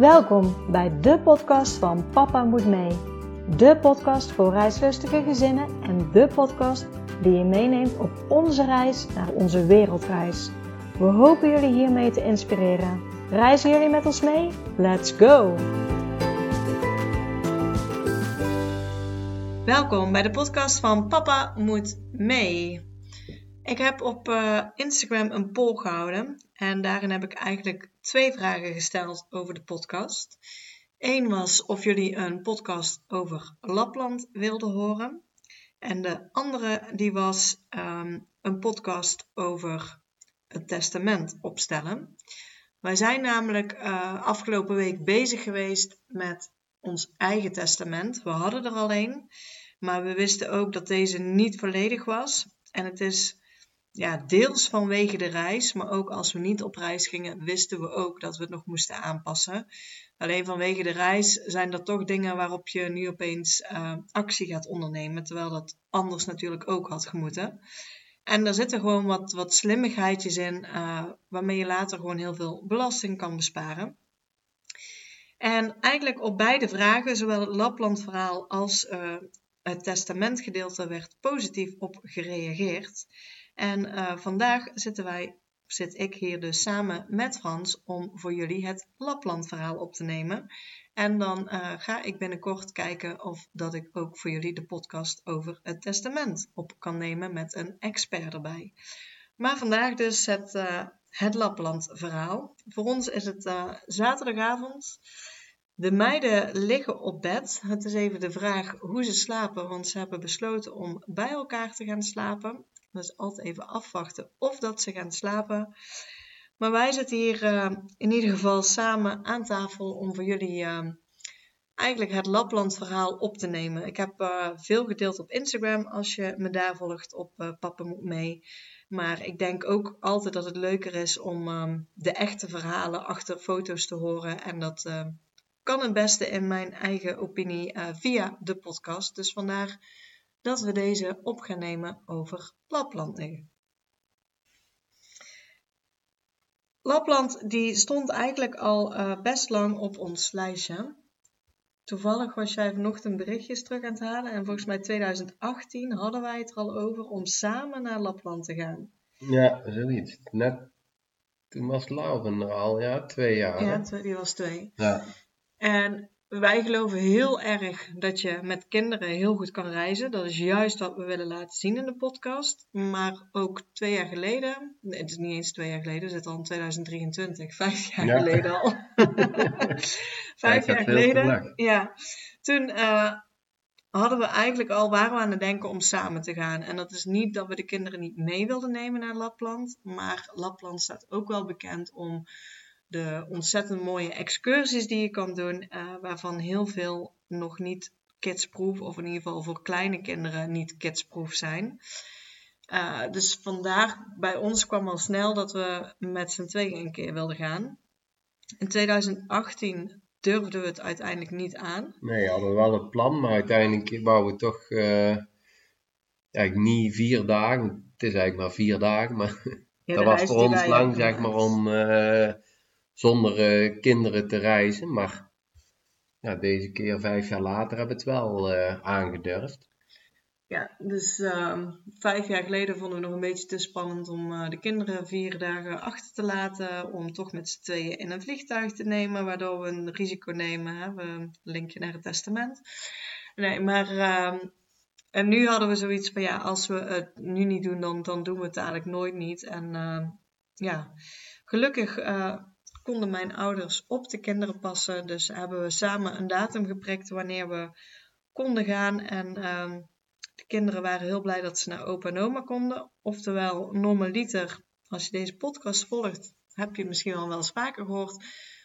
Welkom bij de podcast van Papa Moet Mee. De podcast voor reislustige gezinnen en de podcast die je meeneemt op onze reis naar onze wereldreis. We hopen jullie hiermee te inspireren. Reizen jullie met ons mee? Let's go! Welkom bij de podcast van Papa Moet Mee. Ik heb op uh, Instagram een poll gehouden en daarin heb ik eigenlijk twee vragen gesteld over de podcast. Eén was of jullie een podcast over Lapland wilden horen. En de andere die was um, een podcast over het testament opstellen. Wij zijn namelijk uh, afgelopen week bezig geweest met ons eigen testament. We hadden er al een, maar we wisten ook dat deze niet volledig was. En het is ja, deels vanwege de reis, maar ook als we niet op reis gingen, wisten we ook dat we het nog moesten aanpassen. Alleen vanwege de reis zijn er toch dingen waarop je nu opeens uh, actie gaat ondernemen, terwijl dat anders natuurlijk ook had gemoeten. En er zitten gewoon wat, wat slimmigheidjes in, uh, waarmee je later gewoon heel veel belasting kan besparen. En eigenlijk op beide vragen, zowel het Lapland-verhaal als uh, het testamentgedeelte, werd positief op gereageerd. En uh, vandaag zitten wij, zit ik hier dus samen met Frans om voor jullie het Lapland-verhaal op te nemen. En dan uh, ga ik binnenkort kijken of dat ik ook voor jullie de podcast over het testament op kan nemen met een expert erbij. Maar vandaag dus het, uh, het Lapland-verhaal. Voor ons is het zaterdagavond. De meiden liggen op bed. Het is even de vraag hoe ze slapen, want ze hebben besloten om bij elkaar te gaan slapen. Dus altijd even afwachten of dat ze gaan slapen. Maar wij zitten hier uh, in ieder geval samen aan tafel om voor jullie uh, eigenlijk het Lapland verhaal op te nemen. Ik heb uh, veel gedeeld op Instagram als je me daar volgt op Papa Moet Mee. Maar ik denk ook altijd dat het leuker is om ehm, de echte verhalen achter foto's te horen. En dat kan het beste in mijn eigen opinie via de podcast. Dus vandaar dat we deze op gaan nemen over Lapland nu. Lapland die stond eigenlijk al uh, best lang op ons lijstje. Toevallig was jij vanochtend berichtjes terug aan het halen en volgens mij 2018 hadden wij het er al over om samen naar Lapland te gaan. Ja, zoiets. Net toen was Lauren er al, ja, twee jaar. Ja, die was twee. Ja. En wij geloven heel erg dat je met kinderen heel goed kan reizen. Dat is juist wat we willen laten zien in de podcast. Maar ook twee jaar geleden, nee, het is niet eens twee jaar geleden, we zitten al in 2023, vijf jaar geleden al. vijf jaar geleden, ja. Toen uh, hadden we eigenlijk al, waren we aan het denken om samen te gaan. En dat is niet dat we de kinderen niet mee wilden nemen naar Lapland. Maar Lapland staat ook wel bekend om de ontzettend mooie excursies die je kan doen, uh, waarvan heel veel nog niet kidsproof, of in ieder geval voor kleine kinderen niet kidsproof zijn. Uh, dus vandaar bij ons kwam al snel dat we met z'n tweeën een keer wilden gaan. In 2018 durfden we het uiteindelijk niet aan. Nee, we hadden wel een plan, maar uiteindelijk wouden we toch uh, eigenlijk niet vier dagen. Het is eigenlijk maar vier dagen, maar ja, dat was voor ons lang, zeg maar, om uh, zonder uh, kinderen te reizen. Maar ja, deze keer, vijf jaar later, hebben we het wel uh, aangedurfd. Ja, dus uh, vijf jaar geleden vonden we nog een beetje te spannend om uh, de kinderen vier dagen achter te laten. Om toch met z'n tweeën in een vliegtuig te nemen, waardoor we een risico nemen. Hè? We linkje naar het testament. Nee, maar. Uh, en nu hadden we zoiets van ja, als we het nu niet doen, dan, dan doen we het eigenlijk nooit niet. En ehm, ja, gelukkig konden mijn ouders op de kinderen passen. Dus hebben we samen een datum geprikt wanneer we konden gaan. En um, de kinderen waren heel blij dat ze naar opa en oma konden. Oftewel, normaliter, als je deze podcast volgt, heb je misschien al wel eens vaker gehoord.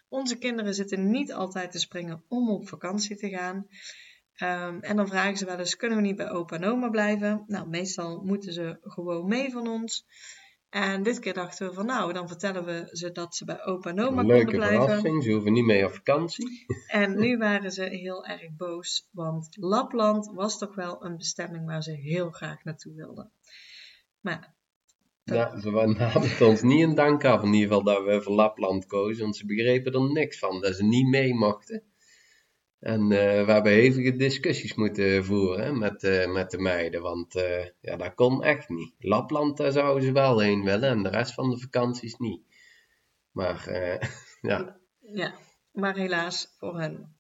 Onze kinderen zitten niet altijd te springen om op vakantie te gaan. Um, en dan vragen ze wel eens: kunnen we niet bij opa en oma blijven? Nou, meestal moeten ze gewoon mee van ons. En dit keer dachten we van nou, dan vertellen we ze dat ze bij opa en oma konden blijven. Leuke ze hoeven niet mee op vakantie. En nu waren ze heel erg boos, want Lapland was toch wel een bestemming waar ze heel graag naartoe wilden. Maar Ja, ze namen ons niet een dank af, in ieder geval dat we voor Lapland kozen, want ze begrepen er niks van, dat ze niet mee mochten. En uh, we hebben hevige discussies moeten voeren met, uh, met de meiden, want uh, ja, dat kon echt niet. Lapland, daar zouden ze wel heen willen en de rest van de vakanties niet. Maar ja. Ja, maar helaas voor hen.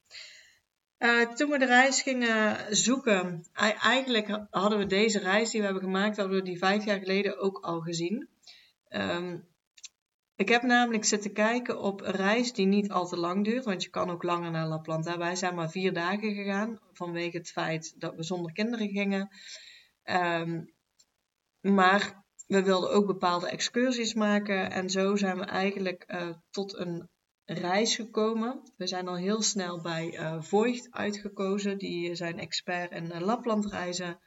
toen we de reis gingen zoeken, eigenlijk hadden we deze reis die we hebben gemaakt, hadden we die vijf jaar geleden ook al gezien. Um, ik heb namelijk zitten kijken op een reis die niet al te lang duurt, want je kan ook langer naar Lapland. Wij zijn maar vier dagen gegaan vanwege het feit dat we zonder kinderen gingen. Ehm, maar we wilden ook bepaalde excursies maken en zo zijn we eigenlijk uh, tot een reis gekomen. We zijn al heel snel bij uh, Voigt uitgekozen, die zijn expert in uh, reizen.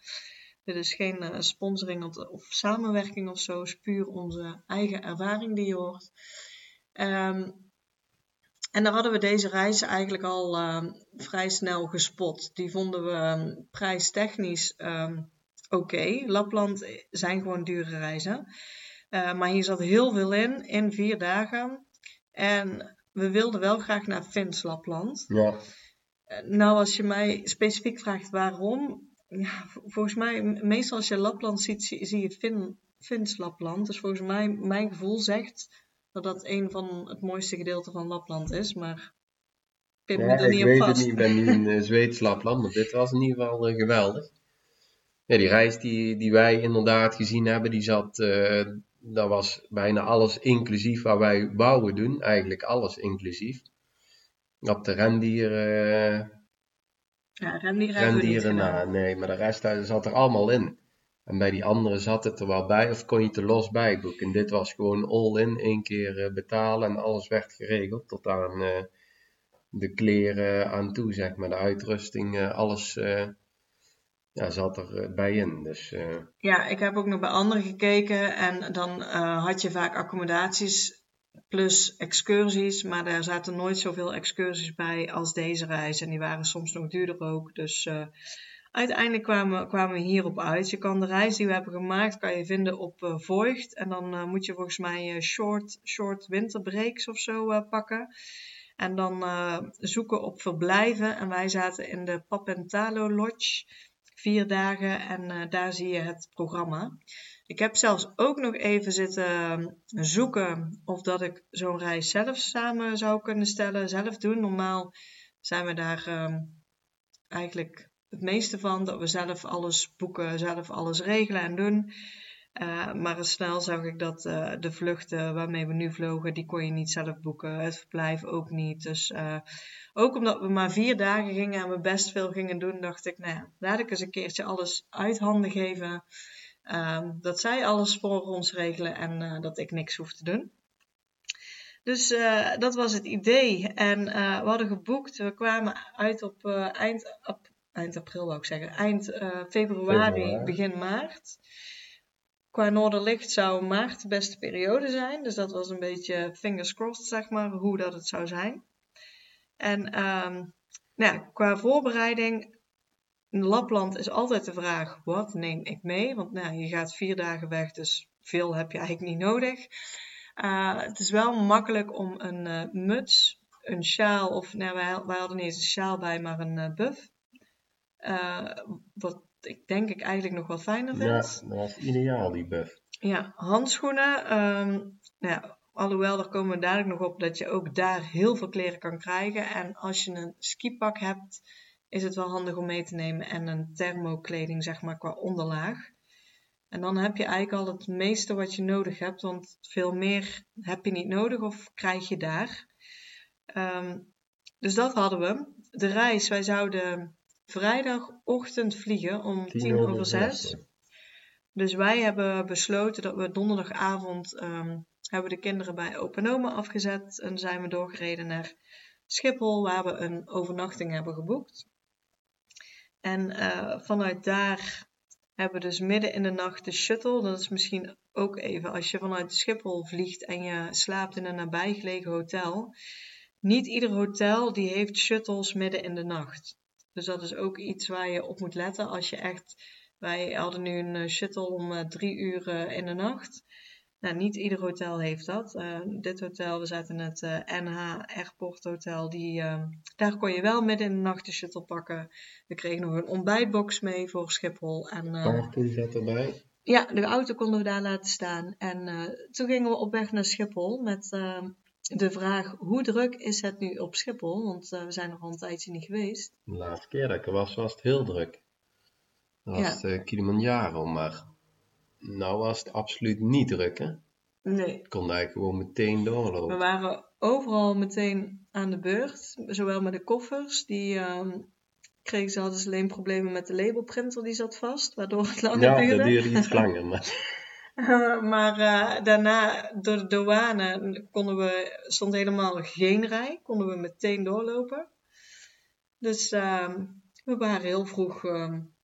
Dit is geen uh, sponsoring of, of, samenwerking of zo, is puur onze eigen ervaring die je hoort. Um, en daar hadden we deze reis eigenlijk al uh, vrij snel gespot. Die vonden we um, prijstechnisch oké. Okay. Lapland zijn gewoon dure reizen. Uh, maar hier zat heel veel in, in vier dagen. En we wilden wel graag naar Fins Lapland. Ja. Nou, als je mij specifiek vraagt waarom, ja, volgens mij, meestal als je Lapland ziet, zie, zie je fin, Fins Lapland. Dus volgens mij, mijn gevoel zegt dat dat een van het mooiste gedeelte van Lapland is. Maar Pim ja, er niet op vast. Ik weet het niet, ik ben niet in uh, Zweeds Lapland, maar dit was in ieder geval uh, geweldig. Ja, die reis die, die wij inderdaad gezien hebben, die zat, uh, dat was bijna alles inclusief waar wij bouwen doen. Eigenlijk alles inclusief. Op de rendieren ja, rendieren, rendieren na. Nee, maar de rest zat er allemaal in. En bij die andere zat het er wel bij of kon je het er los bij boeken. En dit was gewoon all-in, één keer uh, betalen en alles werd geregeld. Tot aan uh, de kleren aan toe, zeg maar. De uitrusting, uh, alles ja, zat er bij in. Dus, Ja, ik heb ook nog bij anderen gekeken. En dan had je vaak accommodaties plus excursies, maar daar zaten nooit zoveel excursies bij als deze reis. En die waren soms nog duurder ook. Dus uh, uiteindelijk kwamen, kwamen we hierop uit. Je kan de reis die we hebben gemaakt, kan je vinden op uh, Voigt. En dan uh, moet je volgens mij short, short winterbreaks of zo pakken. En dan zoeken op verblijven. En wij zaten in de Papentalo Lodge. Vier dagen en daar zie je het programma. Ik heb zelfs ook nog even zitten ehm, zoeken of dat ik zo'n reis zelf samen zou kunnen stellen, zelf doen. Normaal zijn we daar uh, eigenlijk het meeste van, dat we zelf alles boeken, zelf alles regelen en doen. Uh, maar snel zag ik dat uh, de vluchten waarmee we nu vlogen, die kon je niet zelf boeken. Het verblijf ook niet. Dus uh, ook omdat we maar vier dagen gingen en we best veel gingen doen, dacht ik, nou ja, laat ik eens een keertje alles uit handen geven. Ehm, dat zij alles voor ons regelen en uh, dat ik niks hoef te doen. Dus uh, dat was het idee. En uh, we hadden geboekt. We kwamen uit op eind, op, eind april, wou ik zeggen. Eind februari, februari, begin maart. Qua Noorderlicht zou maart de beste periode zijn. Dus dat was een beetje fingers crossed, zeg maar, hoe dat het zou zijn. En um, nou, qua voorbereiding in Lapland is altijd de vraag: wat neem ik mee? Want nou, je gaat vier dagen weg, dus veel heb je eigenlijk niet nodig. Uh, het is wel makkelijk om een uh, muts, een sjaal, of nou, wij, wij, hadden niet eens een sjaal bij, maar een uh, buff. wat ik denk ik eigenlijk nog wel fijner vind. Ja, dat was ideaal, die buff. Ja, handschoenen. Um, nou ja, alhoewel, daar komen we dadelijk nog op dat je ook daar heel veel kleren kan krijgen. En als je een skipak hebt is het wel handig om mee te nemen en een thermokleding, zeg maar, qua onderlaag. En dan heb je eigenlijk al het meeste wat je nodig hebt, want veel meer heb je niet nodig of krijg je daar. Um, dus dat hadden we. De reis, wij zouden vrijdagochtend vliegen om tien over zes. Dus wij hebben besloten dat we donderdagavond um, hebben de kinderen bij Open Oma afgezet en zijn we doorgereden naar Schiphol, waar we een overnachting hebben geboekt. En uh, vanuit daar hebben we dus midden in de nacht de shuttle. Dat is misschien ook even als je vanuit Schiphol vliegt en je slaapt in een nabijgelegen hotel. Niet ieder hotel die heeft shuttles midden in de nacht. Dus dat is ook iets waar je op moet letten als je echt Wij hadden nu een shuttle om drie uur in de nacht. Nou, niet ieder hotel heeft dat. Uh, dit hotel, we zaten in het uh, NH Airport Hotel. Die, uh, daar kon je wel midden in de nacht de shuttle pakken. We kregen nog een ontbijtbox mee voor Schiphol. En, Parking zat erbij. Ja, de auto konden we daar laten staan. En toen gingen we op weg naar Schiphol met de vraag: hoe druk is het nu op Schiphol? Want we zijn nog al een tijdje niet geweest. De laatste keer dat ik er was, was het heel druk. Dat was ja. Kilimanjaro, maar nou was het absoluut niet druk, hè? Nee. Ik kon eigenlijk gewoon meteen doorlopen. We waren overal meteen aan de beurt. Zowel met de koffers, die um, kregen ze, hadden ze alleen problemen met de labelprinter, die zat vast, waardoor het langer ja, duurde. Ja, dat duurde iets langer. Maar, uh, maar uh, daarna, door de douane, konden we, stond helemaal geen rij, konden we meteen doorlopen. Dus uh, we waren heel vroeg um,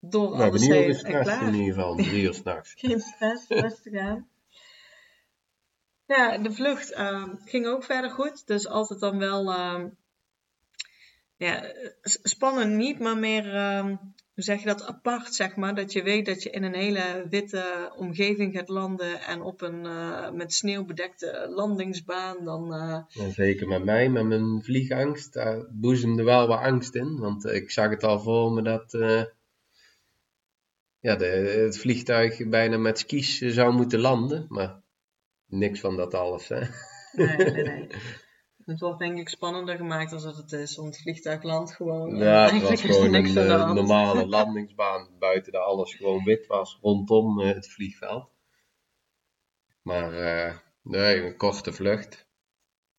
door nou, alles heen en klaar. in ieder geval, drie uur s'nachts. Geen stress, rustig aan. Ja, de vlucht uh, ging ook verder goed. Dus altijd dan wel, uh, ja, spannend niet, maar meer, uh, hoe zeg je dat, apart zeg maar. Dat je weet dat je in een hele witte omgeving gaat landen en op een uh, met sneeuw bedekte landingsbaan. Dan, ja, zeker met mij, met mijn vliegangst, daar boezemde wel wat angst in. Want ik zag het al voor me dat ja, de, het vliegtuig bijna met skis zou moeten landen. Maar niks van dat alles, hè? Nee, nee, nee. Het wordt denk ik spannender gemaakt dan dat het is, want het vliegtuig landt gewoon. Ja, het was gewoon een uh, normale landingsbaan, buiten dat alles gewoon wit was rondom uh, het vliegveld. Maar uh, nee, een korte vlucht.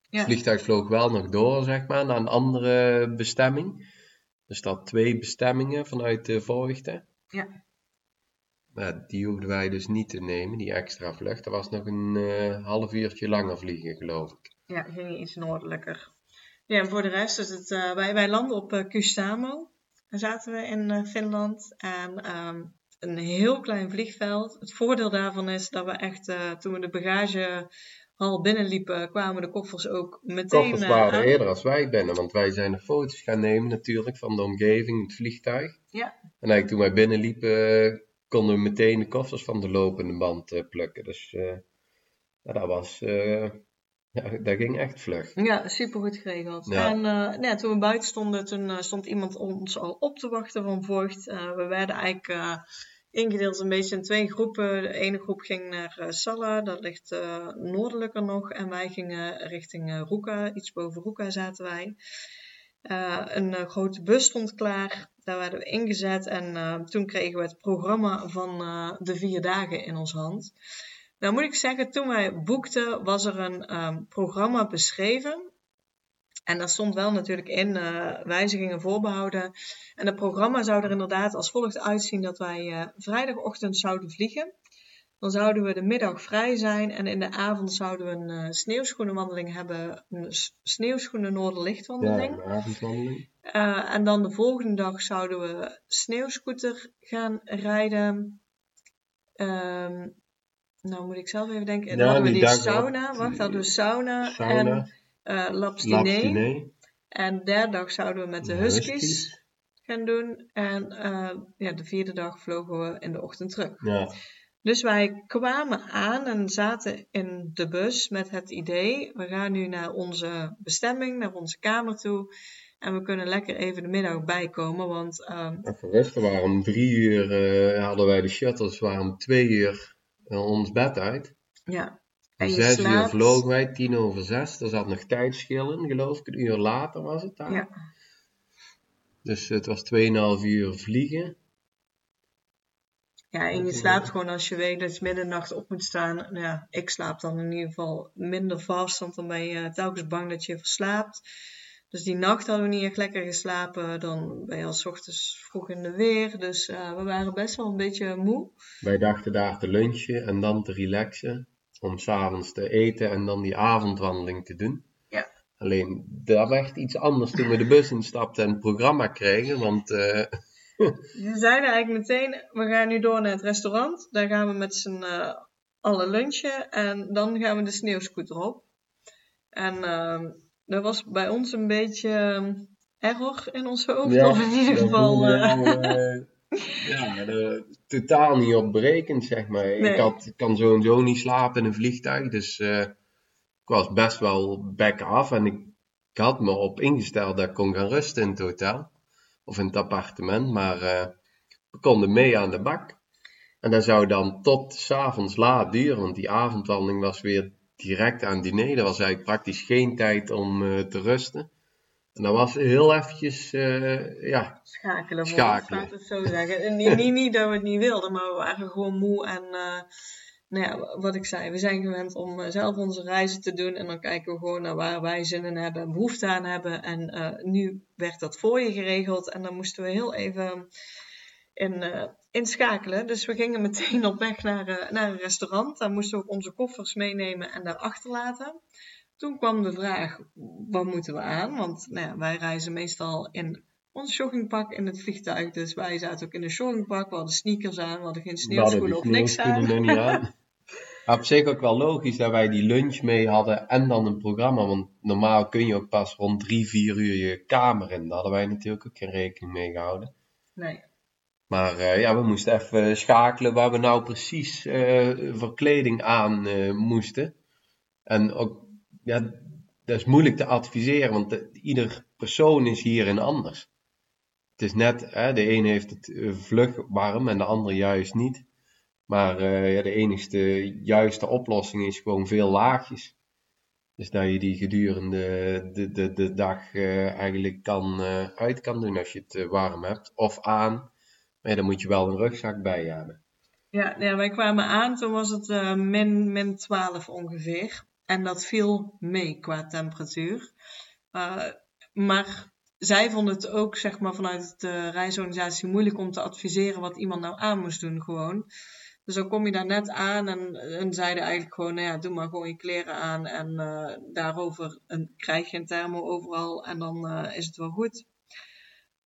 Ja. Het vliegtuig vloog wel nog door, zeg maar, naar een andere bestemming. Er staat twee bestemmingen vanuit de Voogte. Ja. Maar die hoefden wij dus niet te nemen, die extra vlucht. Er was nog een uh, half uurtje langer vliegen, geloof ik. Ja, ging iets noordelijker. Ja, en voor de rest is het... Uh, wij, wij landen op uh, Kustamo. Daar zaten we in Finland. En um, een heel klein vliegveld. Het voordeel daarvan is dat we echt... toen we de bagagehal binnenliepen, kwamen de koffers ook meteen... Koffers waren eerder als wij binnen. Want wij zijn de foto's gaan nemen natuurlijk van de omgeving, het vliegtuig. Ja. En eigenlijk toen wij binnenliepen konden we meteen de koffers van de lopende band uh, plukken. Dus uh, ja, dat was, uh, ja, dat ging echt vlug. Ja, super goed geregeld. Ja. En nou, toen we buiten stonden, toen stond iemand ons al op te wachten van Voigt. we werden eigenlijk ingedeeld een beetje in twee groepen. De ene groep ging naar Salla, dat ligt noordelijker nog. En wij gingen richting Ruka, iets boven Ruka zaten wij. Uh, een uh, grote bus stond klaar. Daar werden we ingezet en uh, toen kregen we het programma van de vier dagen in ons hand. Nou moet ik zeggen, toen wij boekten was er een um, programma beschreven. En daar stond wel natuurlijk in wijzigingen voorbehouden. En het programma zou er inderdaad als volgt uitzien dat wij vrijdagochtend zouden vliegen. Dan zouden we de middag vrij zijn en in de avond zouden we een uh, sneeuwschoenenwandeling hebben. Een sneeuwschoenen noorderlichtwandeling. Ja, een avondwandeling. Uh, en dan de volgende dag zouden we sneeuwscooter gaan rijden. Um, nou moet ik zelf even denken. En dan ja, hadden we die sauna. Wacht, hadden we sauna, sauna en uh, lapstine. En de derde dag zouden we met de huskies, huskies. gaan doen. En ja, de vierde dag vlogen we in de ochtend terug. Ja. Dus wij kwamen aan en zaten in de bus met het idee: we gaan nu naar onze bestemming, naar onze kamer toe. En we kunnen lekker even de middag bijkomen, want... Rusten, waren om drie uur uh, hadden wij de shuttles, waren om twee uur uh, ons bed uit. Ja. En om zes slaapt... uur vlogen wij, tien over zes. Er zat nog tijdschil in, geloof ik. Een uur later was het daar. Ja. Dus het was 2,5 uur vliegen. Ja, en je slaapt gewoon als je weet dat je middernacht op moet staan. Nou ja, ik slaap dan in ieder geval minder vast, want dan ben je telkens bang dat je verslaapt. Dus die nacht hadden we niet echt lekker geslapen. Dan ben je al s ochtends vroeg in de weer. Dus uh, we waren best wel een beetje moe. Wij dachten daar te lunchen en dan te relaxen. Om s'avonds te eten en dan die avondwandeling te doen. Ja. Alleen, dat werd iets anders toen we de bus instapten en het programma kregen. Want... Uh, Ze zeiden eigenlijk meteen, we gaan nu door naar het restaurant. Daar gaan we met z'n uh, allen lunchen en dan gaan we de sneeuwscooter op. En uh, dat was bij ons een beetje error in ons hoofd. Ja, of in ieder geval... Uh, ja, totaal niet op berekend, zeg maar. Ik, had, kan zo en zo niet slapen in een vliegtuig, dus uh, ik was best wel back af en ik, ik, had me op ingesteld dat ik kon gaan rusten in het hotel of in het appartement, maar uh, we konden mee aan de bak. En dat zou dan tot s'avonds laat duren, want die avondwandeling was weer direct aan diner. Er was eigenlijk praktisch geen tijd om uh, te rusten. En dat was heel eventjes, uh, ja... Schakelen, schakelen. laat het zo zeggen. En niet, niet, niet, dat we het niet wilden, maar we waren gewoon moe en... Nou ja, wat ik zei, we zijn gewend om zelf onze reizen te doen en dan kijken we gewoon naar waar wij zin in hebben en behoefte aan hebben. En uh, nu werd dat voor je geregeld en dan moesten we heel even in, uh, inschakelen. Dus we gingen meteen op weg naar, uh, naar een restaurant. Daar moesten we ook onze koffers meenemen en daar achterlaten. Toen kwam de vraag, wat moeten we aan? Want nou ja, wij reizen meestal in ons joggingpak in het vliegtuig. Dus wij zaten ook in een joggingpak. We hadden sneakers aan, we hadden geen sneeuwschoenen of niks aan. Niet aan. op zich ook wel logisch dat wij die lunch mee hadden en dan een programma. Want normaal kun je ook pas rond drie, vier uur je kamer in. Daar hadden wij natuurlijk ook geen rekening mee gehouden. Nee. Maar uh, ja, we moesten even schakelen waar we nou precies uh, voor kleding aan uh, moesten. En ook, ja, dat is moeilijk te adviseren, want de, ieder persoon is hierin anders. Het is net, hè, de een heeft het vlug warm en de ander juist niet. Maar ja, de enigste juiste oplossing is gewoon veel laagjes. Dus dat je die gedurende de, de, de dag eigenlijk kan, uit kan doen als je het warm hebt. Of aan. Maar dan moet je wel een rugzak bij hebben. Ja, ja wij kwamen aan, toen was het min, min 12 ongeveer. En dat viel mee qua temperatuur. Maar zij vonden het ook, zeg maar, vanuit de reisorganisatie moeilijk om te adviseren wat iemand nou aan moest doen, gewoon. Dus dan kom je daar net aan en, en zeiden eigenlijk gewoon, nou ja, doe maar gewoon je kleren aan en uh, daarover een, krijg je een thermo overal en dan is het wel goed.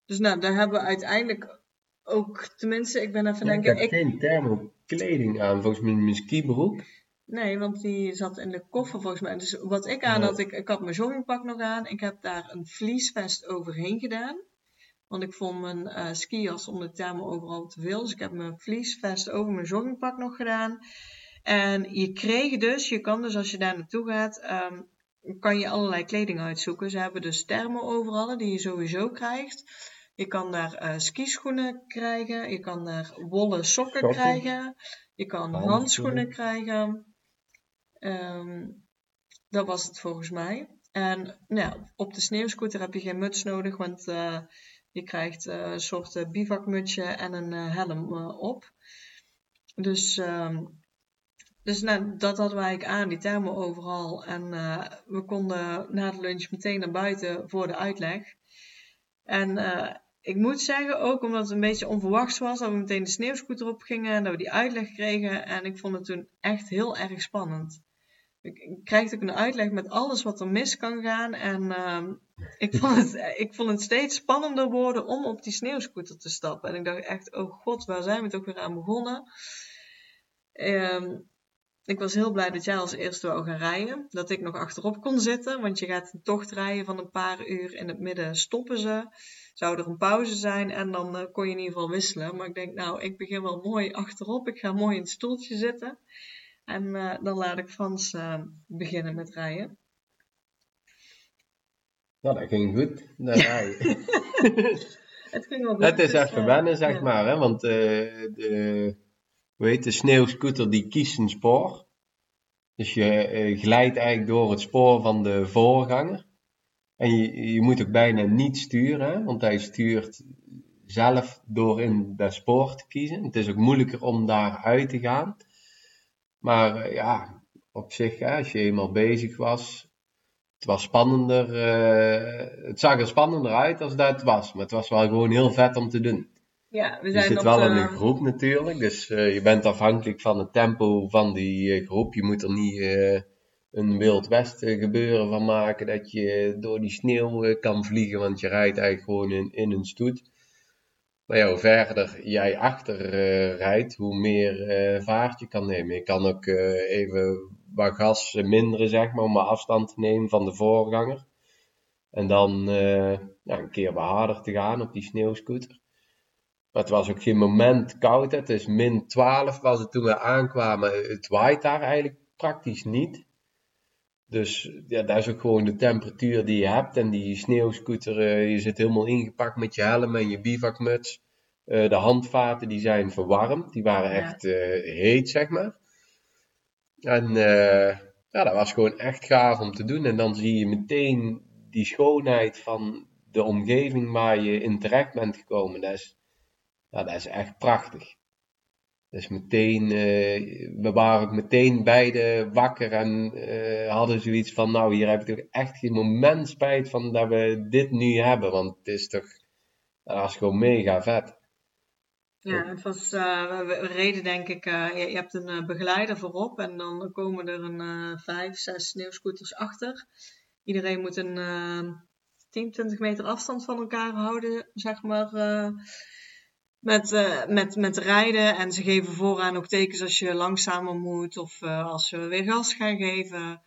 Dus nou, daar hebben we uiteindelijk ook, tenminste, ik ben even denken... Ik heb geen thermokleding aan, volgens mij mijn skibroek. Nee, want die zat in de koffer volgens mij. Dus wat ik aan had, ik, ik had mijn joggingpak nog aan. Ik heb daar een vliesvest overheen gedaan. Want ik vond mijn uh, skijas om de thermo overal te veel. Dus ik heb mijn vliesvest over mijn joggingpak nog gedaan. En je kreeg dus, je kan dus als je daar naartoe gaat, um, kan je allerlei kleding uitzoeken. Ze hebben dus thermo overal, die je sowieso krijgt. Je kan daar uh, skischoenen krijgen, je kan daar wollen sokken, krijgen, je kan handschoenen, krijgen. Um, dat was het volgens mij. En nou, op de sneeuwscooter heb je geen muts nodig, want uh, je krijgt uh, een soort bivakmutsje en een helm op. Dus, um, dus nou, dat hadden wij aan, die thermo overal. En we konden na de lunch meteen naar buiten voor de uitleg. En ik moet zeggen, ook omdat het een beetje onverwachts was, dat we meteen de sneeuwscooter op gingen en dat we die uitleg kregen. En ik vond het toen echt heel erg spannend. Kreeg ook een uitleg met alles wat er mis kan gaan. En uh, ik, vond het, ik vond het steeds spannender worden om op die sneeuwscooter te stappen. En ik dacht echt, oh god, waar zijn we toch weer aan begonnen? Um, ik was heel blij dat jij als eerste wou gaan rijden. Dat ik nog achterop kon zitten. Want je gaat een tocht rijden van een paar uur. In het midden stoppen ze. Zou er een pauze zijn. En dan uh, kon je in ieder geval wisselen. Maar ik denk, nou, ik begin wel mooi achterop. Ik ga mooi in het stoeltje zitten. En uh, dan laat ik Frans uh, beginnen met rijden. Nou, dat ging goed. Dan rijden. het ging wel goed. Het is dus, even wennen, zeg maar. Hè? Want de weet de sneeuwscooter die kiest een spoor. Dus je glijdt eigenlijk door het spoor van de voorganger. En je, je moet ook bijna niet sturen, want hij stuurt zelf door in dat spoor te kiezen. Het is ook moeilijker om daar uit te gaan. Maar uh, ja, op zich, hè, als je eenmaal bezig was, het was spannender. Uh, het zag er spannender uit als dat het was. Maar het was wel gewoon heel vet om te doen. Ja, we zijn je zit wel in een groep natuurlijk, dus uh, je bent afhankelijk van het tempo van die groep. Je moet er niet uh, een Wild West gebeuren van maken dat je door die sneeuw kan vliegen, want je rijdt eigenlijk gewoon in, in een stoet. Maar ja, hoe verder jij achter rijdt, hoe meer vaart je kan nemen. Je kan ook even wat gas minderen, zeg maar, om afstand te nemen van de voorganger. En dan een keer wat harder te gaan op die sneeuwscooter. Maar het was ook geen moment koud. Het is min 12 was het toen we aankwamen. Het waait daar eigenlijk praktisch niet. Dus ja, dat is ook gewoon de temperatuur die je hebt. En die sneeuwscooter, uh, je zit helemaal ingepakt met je helm en je bivakmuts. Uh, de handvaten die zijn verwarmd. Die waren echt uh, heet, zeg maar. En ja, dat was gewoon echt gaaf om te doen. En dan zie je meteen die schoonheid van de omgeving waar je in terecht bent gekomen. Dat is, ja, dat is echt prachtig. Dus meteen, uh, we waren ook meteen beide wakker en uh, hadden zoiets van, nou hier heb ik toch echt geen moment spijt van dat we dit nu hebben, want het is toch, dat gewoon mega vet. Ja, het was, uh, we reden denk ik, je, je, hebt een begeleider voorop en dan komen er een vijf, zes sneeuwscooters achter. Iedereen moet een 10, 20 meter afstand van elkaar houden, zeg maar met, uh, met, met rijden. En ze geven vooraan ook tekens als je langzamer moet of uh, als we weer gas gaan geven.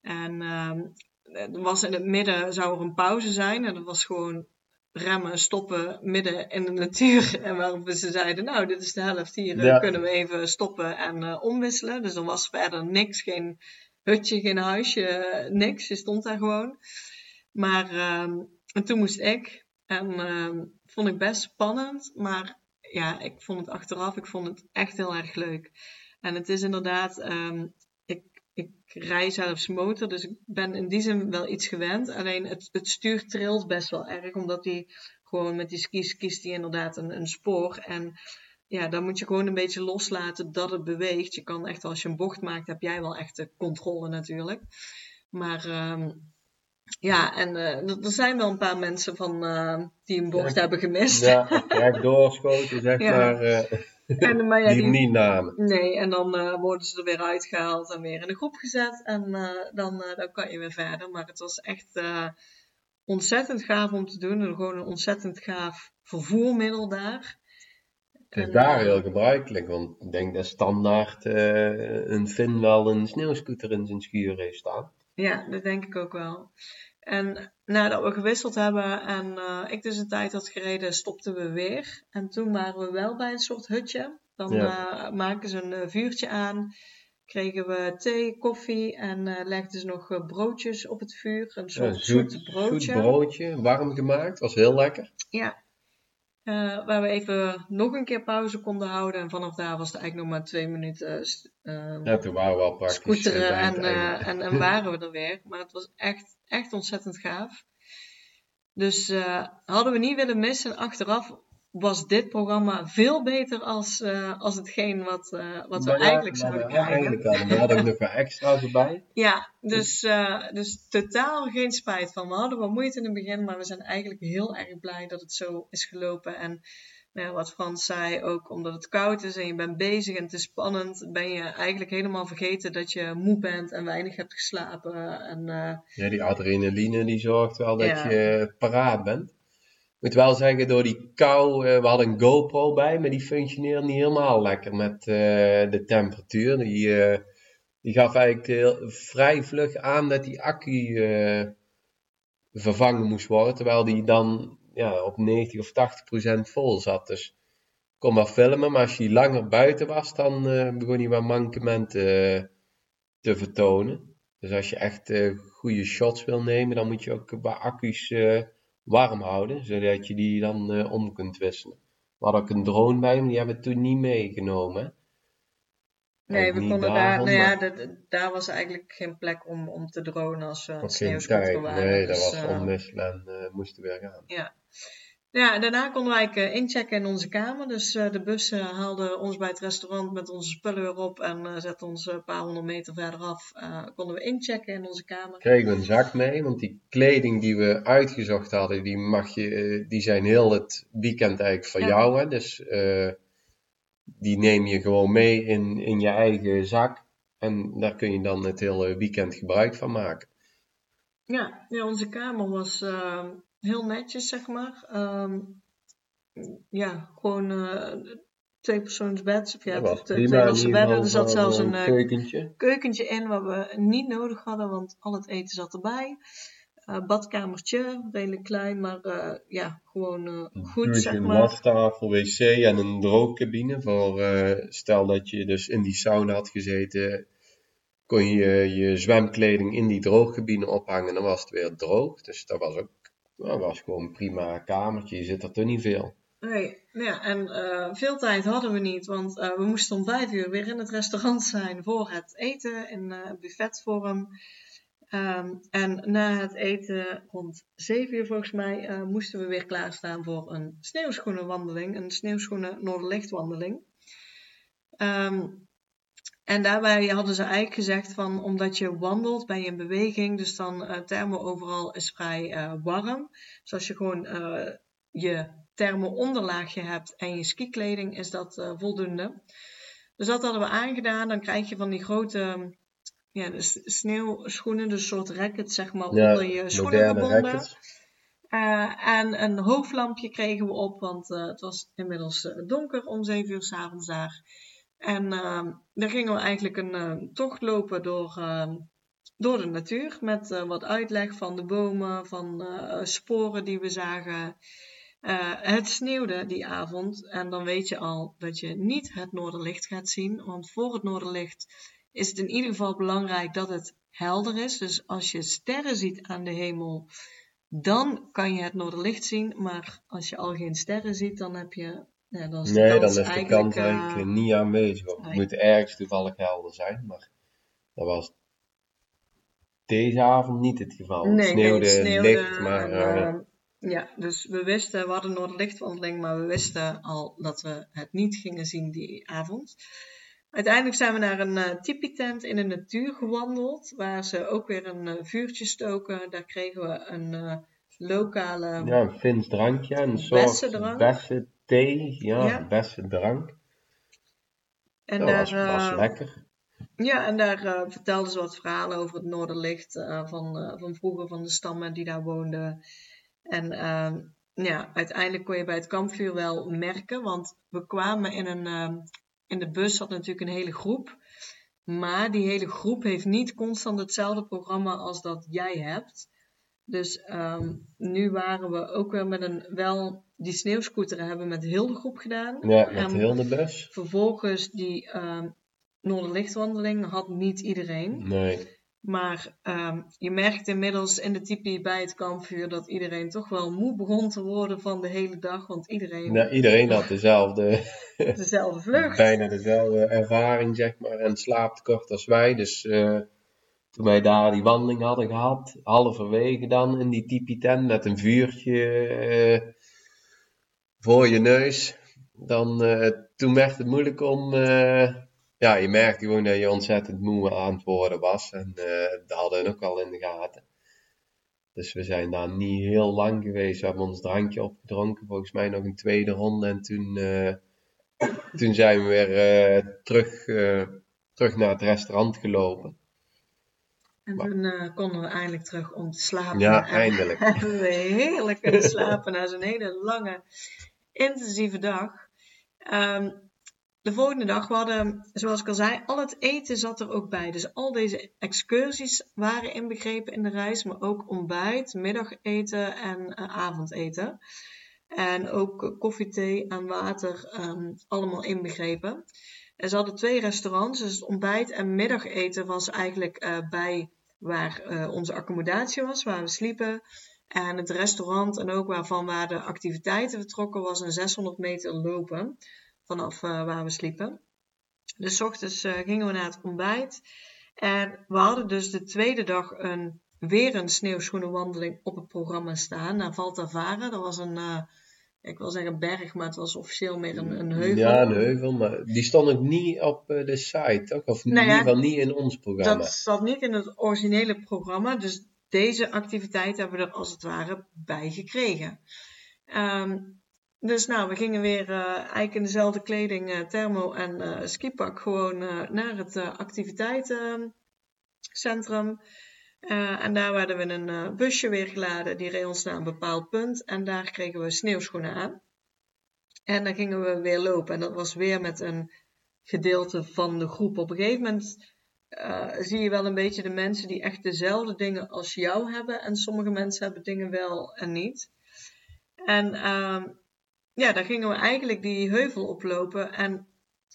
En uh, er was in het midden zou er een pauze zijn. En dat was gewoon remmen, stoppen midden in de natuur. En waarop ze zeiden, nou dit is de helft hier, ja. kunnen we even stoppen en uh, omwisselen. Dus er was verder niks, geen hutje, geen huisje, niks. Je stond daar gewoon. Maar ehm, en toen moest ik. En ehm, vond ik best spannend, maar ja, ik vond het achteraf, ik vond het echt heel erg leuk. En het is inderdaad, um, ik, ik rij zelfs motor, dus ik ben in die zin wel iets gewend. Alleen het, het stuur trilt best wel erg, omdat die gewoon met die skis kiest die inderdaad een, een spoor. En ja, dan moet je gewoon een beetje loslaten dat het beweegt. Je kan echt, als je een bocht maakt, heb jij wel echt de controle natuurlijk. Maar um, ja, en uh, er zijn wel een paar mensen van, uh, die een bocht hebben gemist. Ja, recht doorschoten, zeg ja. maar. Uh, en, maar ja, die, die niet namen. Nee, en dan worden ze er weer uitgehaald en weer in de groep gezet. En dan, dan kan je weer verder. Maar het was echt ontzettend gaaf om te doen. En gewoon een ontzettend gaaf vervoermiddel daar. Het is daar heel gebruikelijk, want ik denk dat standaard een Fin wel een sneeuwscooter in zijn schuur heeft staan. Ja, dat denk ik ook wel. En nadat we gewisseld hebben en uh, ik dus een tijd had gereden, stopten we weer. En toen waren we wel bij een soort hutje. Dan ja. uh, maken ze een uh, vuurtje aan, kregen we thee, koffie en legden ze nog broodjes op het vuur. Een soort, ja, zoet, zoet broodje. Zoet broodje, warm gemaakt, was heel lekker. Ja, uh, waar we even nog een keer pauze konden houden. En vanaf daar was het eigenlijk nog maar twee minuten. Uh, ja, toen waren we al praktisch. Scooteren en, uh, en, en, waren we er weer. Maar het was echt, echt ontzettend gaaf. Dus hadden we niet willen missen. Achteraf was dit programma veel beter als, uh, als hetgeen wat, uh, wat we ja, eigenlijk zouden krijgen. Ja, eigenlijk hadden we hadden nog wel extra's erbij. Ja, dus, uh, dus totaal geen spijt van. We hadden wel moeite in het begin, maar we zijn eigenlijk heel erg blij dat het zo is gelopen. En nou, wat Frans zei, ook omdat het koud is en je bent bezig en het is spannend, ben je eigenlijk helemaal vergeten dat je moe bent en weinig hebt geslapen. En, ja, die adrenaline die zorgt wel dat je paraat bent moet wel zeggen, door die kou, uh, we hadden een GoPro bij, maar die functioneerde niet helemaal lekker met uh, de temperatuur. Die, uh, die gaf eigenlijk heel, vrij vlug aan dat die accu vervangen moest worden, terwijl die dan ja, op 90 of 80 procent vol zat. Dus ik kon wel filmen, maar als je langer buiten was, dan begon hij wat mankementen te vertonen. Dus als je echt goede shots wil nemen, dan moet je ook bij accu's warm houden, zodat je die dan uh, om kunt wisselen. We hadden ook een drone bij, maar die hebben we toen niet meegenomen. Nee, we konden daar, nou ja, de, daar was eigenlijk geen plek om, om te dronen als we aan het sneeuwscooter waren. Nee, dat dus, was uh, omwisselen en uh, moesten weer gaan. Ja. Ja, daarna konden wij uh, inchecken in onze kamer. Dus uh, de bus uh, haalde ons bij het restaurant met onze spullen weer op en zette ons een paar honderd meter verderaf. konden we inchecken in onze kamer. Kregen we een zak mee, want die kleding die we uitgezocht hadden, die, mag je, die zijn heel het weekend eigenlijk ja. jou. Hè? Dus die neem je gewoon mee in, in je eigen zak. En daar kun je dan het hele weekend gebruik van maken. Ja, ja onze kamer was heel netjes, zeg maar. Um, ja, gewoon uh, twee persoonsbed. Of ja, dat twee losse bedden. Er zat zelfs een uh, keukentje. keukentje in wat we niet nodig hadden, want al het eten zat erbij. badkamertje, redelijk klein, maar ja, gewoon goed, zeg maar. Een wastafel, wc en een droogcabine voor, stel dat je dus in die sauna had gezeten, kon je je zwemkleding in die droogcabine ophangen, dan was het weer droog. Dus dat was ook, dat was gewoon een prima kamertje, je zit er toch niet veel. Nee, ja, en uh, veel tijd hadden we niet, want uh, we moesten om vijf uur weer in het restaurant zijn voor het eten in uh, buffetvorm. Um, en na het eten, rond zeven uur volgens mij, moesten we weer klaarstaan voor een sneeuwschoenenwandeling, een sneeuwschoenen noorderlichtwandeling. Um, en daarbij hadden ze eigenlijk gezegd van, omdat je wandelt, ben je in beweging, dus dan uh, thermo overal is vrij warm. Dus als je gewoon je onderlaagje hebt en je skikleding, is dat voldoende. Dus dat hadden we aangedaan. Dan krijg je van die grote ja, sneeuwschoenen, dus een soort racket zeg maar, onder je schoenen gebonden. Uh, en een hoofdlampje kregen we op, want uh, het was inmiddels donker om 7 uur s'avonds daar. En ehm, dan gingen we eigenlijk een tocht lopen door, ehm, door de natuur met wat uitleg van de bomen, van sporen die we zagen. Uh, het sneeuwde die avond en dan weet je al dat je niet het noorderlicht gaat zien. Want voor het noorderlicht is het in ieder geval belangrijk dat het helder is. Dus als je sterren ziet aan de hemel, dan kan je het noorderlicht zien. Maar als je al geen sterren ziet, dan heb je. Ja, dan is de nee, dan is de kans eigenlijk uh, niet aanwezig. Het moet ergens toevallig helder zijn, maar dat was deze avond niet het geval. Nee, het sneeuwde, nee, het sneeuwde licht, maar. Uh, ja, dus we wisten, we hadden Noorderlichtwandeling, maar we wisten al dat we het niet gingen zien die avond. Uiteindelijk zijn we naar een uh, tipi-tent in de natuur gewandeld, waar ze ook weer een uh, vuurtje stoken. Daar kregen we een uh, lokale... Ja, een Fins drankje, een soort besse thee, ja, ja. besse drank. En dat daar, was, was lekker. Ja, en daar vertelden ze wat verhalen over het Noorderlicht van, van vroeger, van de stammen die daar woonden. En uh, ja, uiteindelijk kon je bij het kampvuur wel merken, want we kwamen in een. Uh, in de bus zat natuurlijk een hele groep. Maar die hele groep heeft niet constant hetzelfde programma als dat jij hebt. Dus um, nu waren we ook weer met een wel die sneeuwscooter hebben met heel de groep gedaan. Ja, met heel de bus. Vervolgens die uh, Noorderlichtwandeling had niet iedereen. Nee. Maar um, je merkt inmiddels in de tipi bij het kampvuur dat iedereen toch wel moe begon te worden van de hele dag. Want iedereen. Iedereen had dezelfde. dezelfde vlucht. Bijna dezelfde ervaring, zeg maar. En slaapt kort als wij. Dus uh, toen wij daar die wandeling hadden gehad, halverwege dan in die tipi tent met een vuurtje uh, voor je neus. Dan, uh, toen werd het moeilijk om ja, je merkte gewoon dat je ontzettend moe aan het worden was. En dat hadden we ook al in de gaten. Dus we zijn daar niet heel lang geweest. We hebben ons drankje opgedronken. Volgens mij nog een tweede ronde. En toen, toen zijn we weer terug, terug naar het restaurant gelopen. En toen konden we eindelijk terug om te slapen. Ja, eindelijk. hebben we heerlijk kunnen slapen na zo'n hele lange, intensieve dag. Um, de volgende dag, we hadden, zoals ik al zei, al het eten zat er ook bij. Dus al deze excursies waren inbegrepen in de reis, maar ook ontbijt, middageten en uh, avondeten. En ook koffie, thee en water, um, allemaal inbegrepen. En ze hadden twee restaurants, dus het ontbijt en middageten was eigenlijk uh, bij waar uh, onze accommodatie was, waar we sliepen. En het restaurant en ook waarvan waar de activiteiten vertrokken was een 600 meter lopen vanaf uh, waar we sliepen. Dus ochtends gingen we naar het ontbijt. En we hadden dus de tweede dag een, weer een sneeuwschoenenwandeling op het programma staan naar Valtavara. Dat was een, ik wil zeggen berg, maar het was officieel meer een, een heuvel. Ja, een heuvel, maar die stond ook niet op de site? Of nou in ieder geval niet in ons programma. Dat zat niet in het originele programma, dus deze activiteit hebben we er als het ware bij gekregen. Um, dus nou, we gingen weer uh, eigenlijk in dezelfde kleding, uh, thermo en uh, skipak, gewoon naar het activiteitencentrum. En daar werden we een busje weer geladen, die reed ons naar een bepaald punt. En daar kregen we sneeuwschoenen aan. En dan gingen we weer lopen. En dat was weer met een gedeelte van de groep. Op een gegeven moment zie je wel een beetje de mensen die echt dezelfde dingen als jou hebben. En sommige mensen hebben dingen wel en niet. En ehm, ja, daar gingen we eigenlijk die heuvel oplopen. En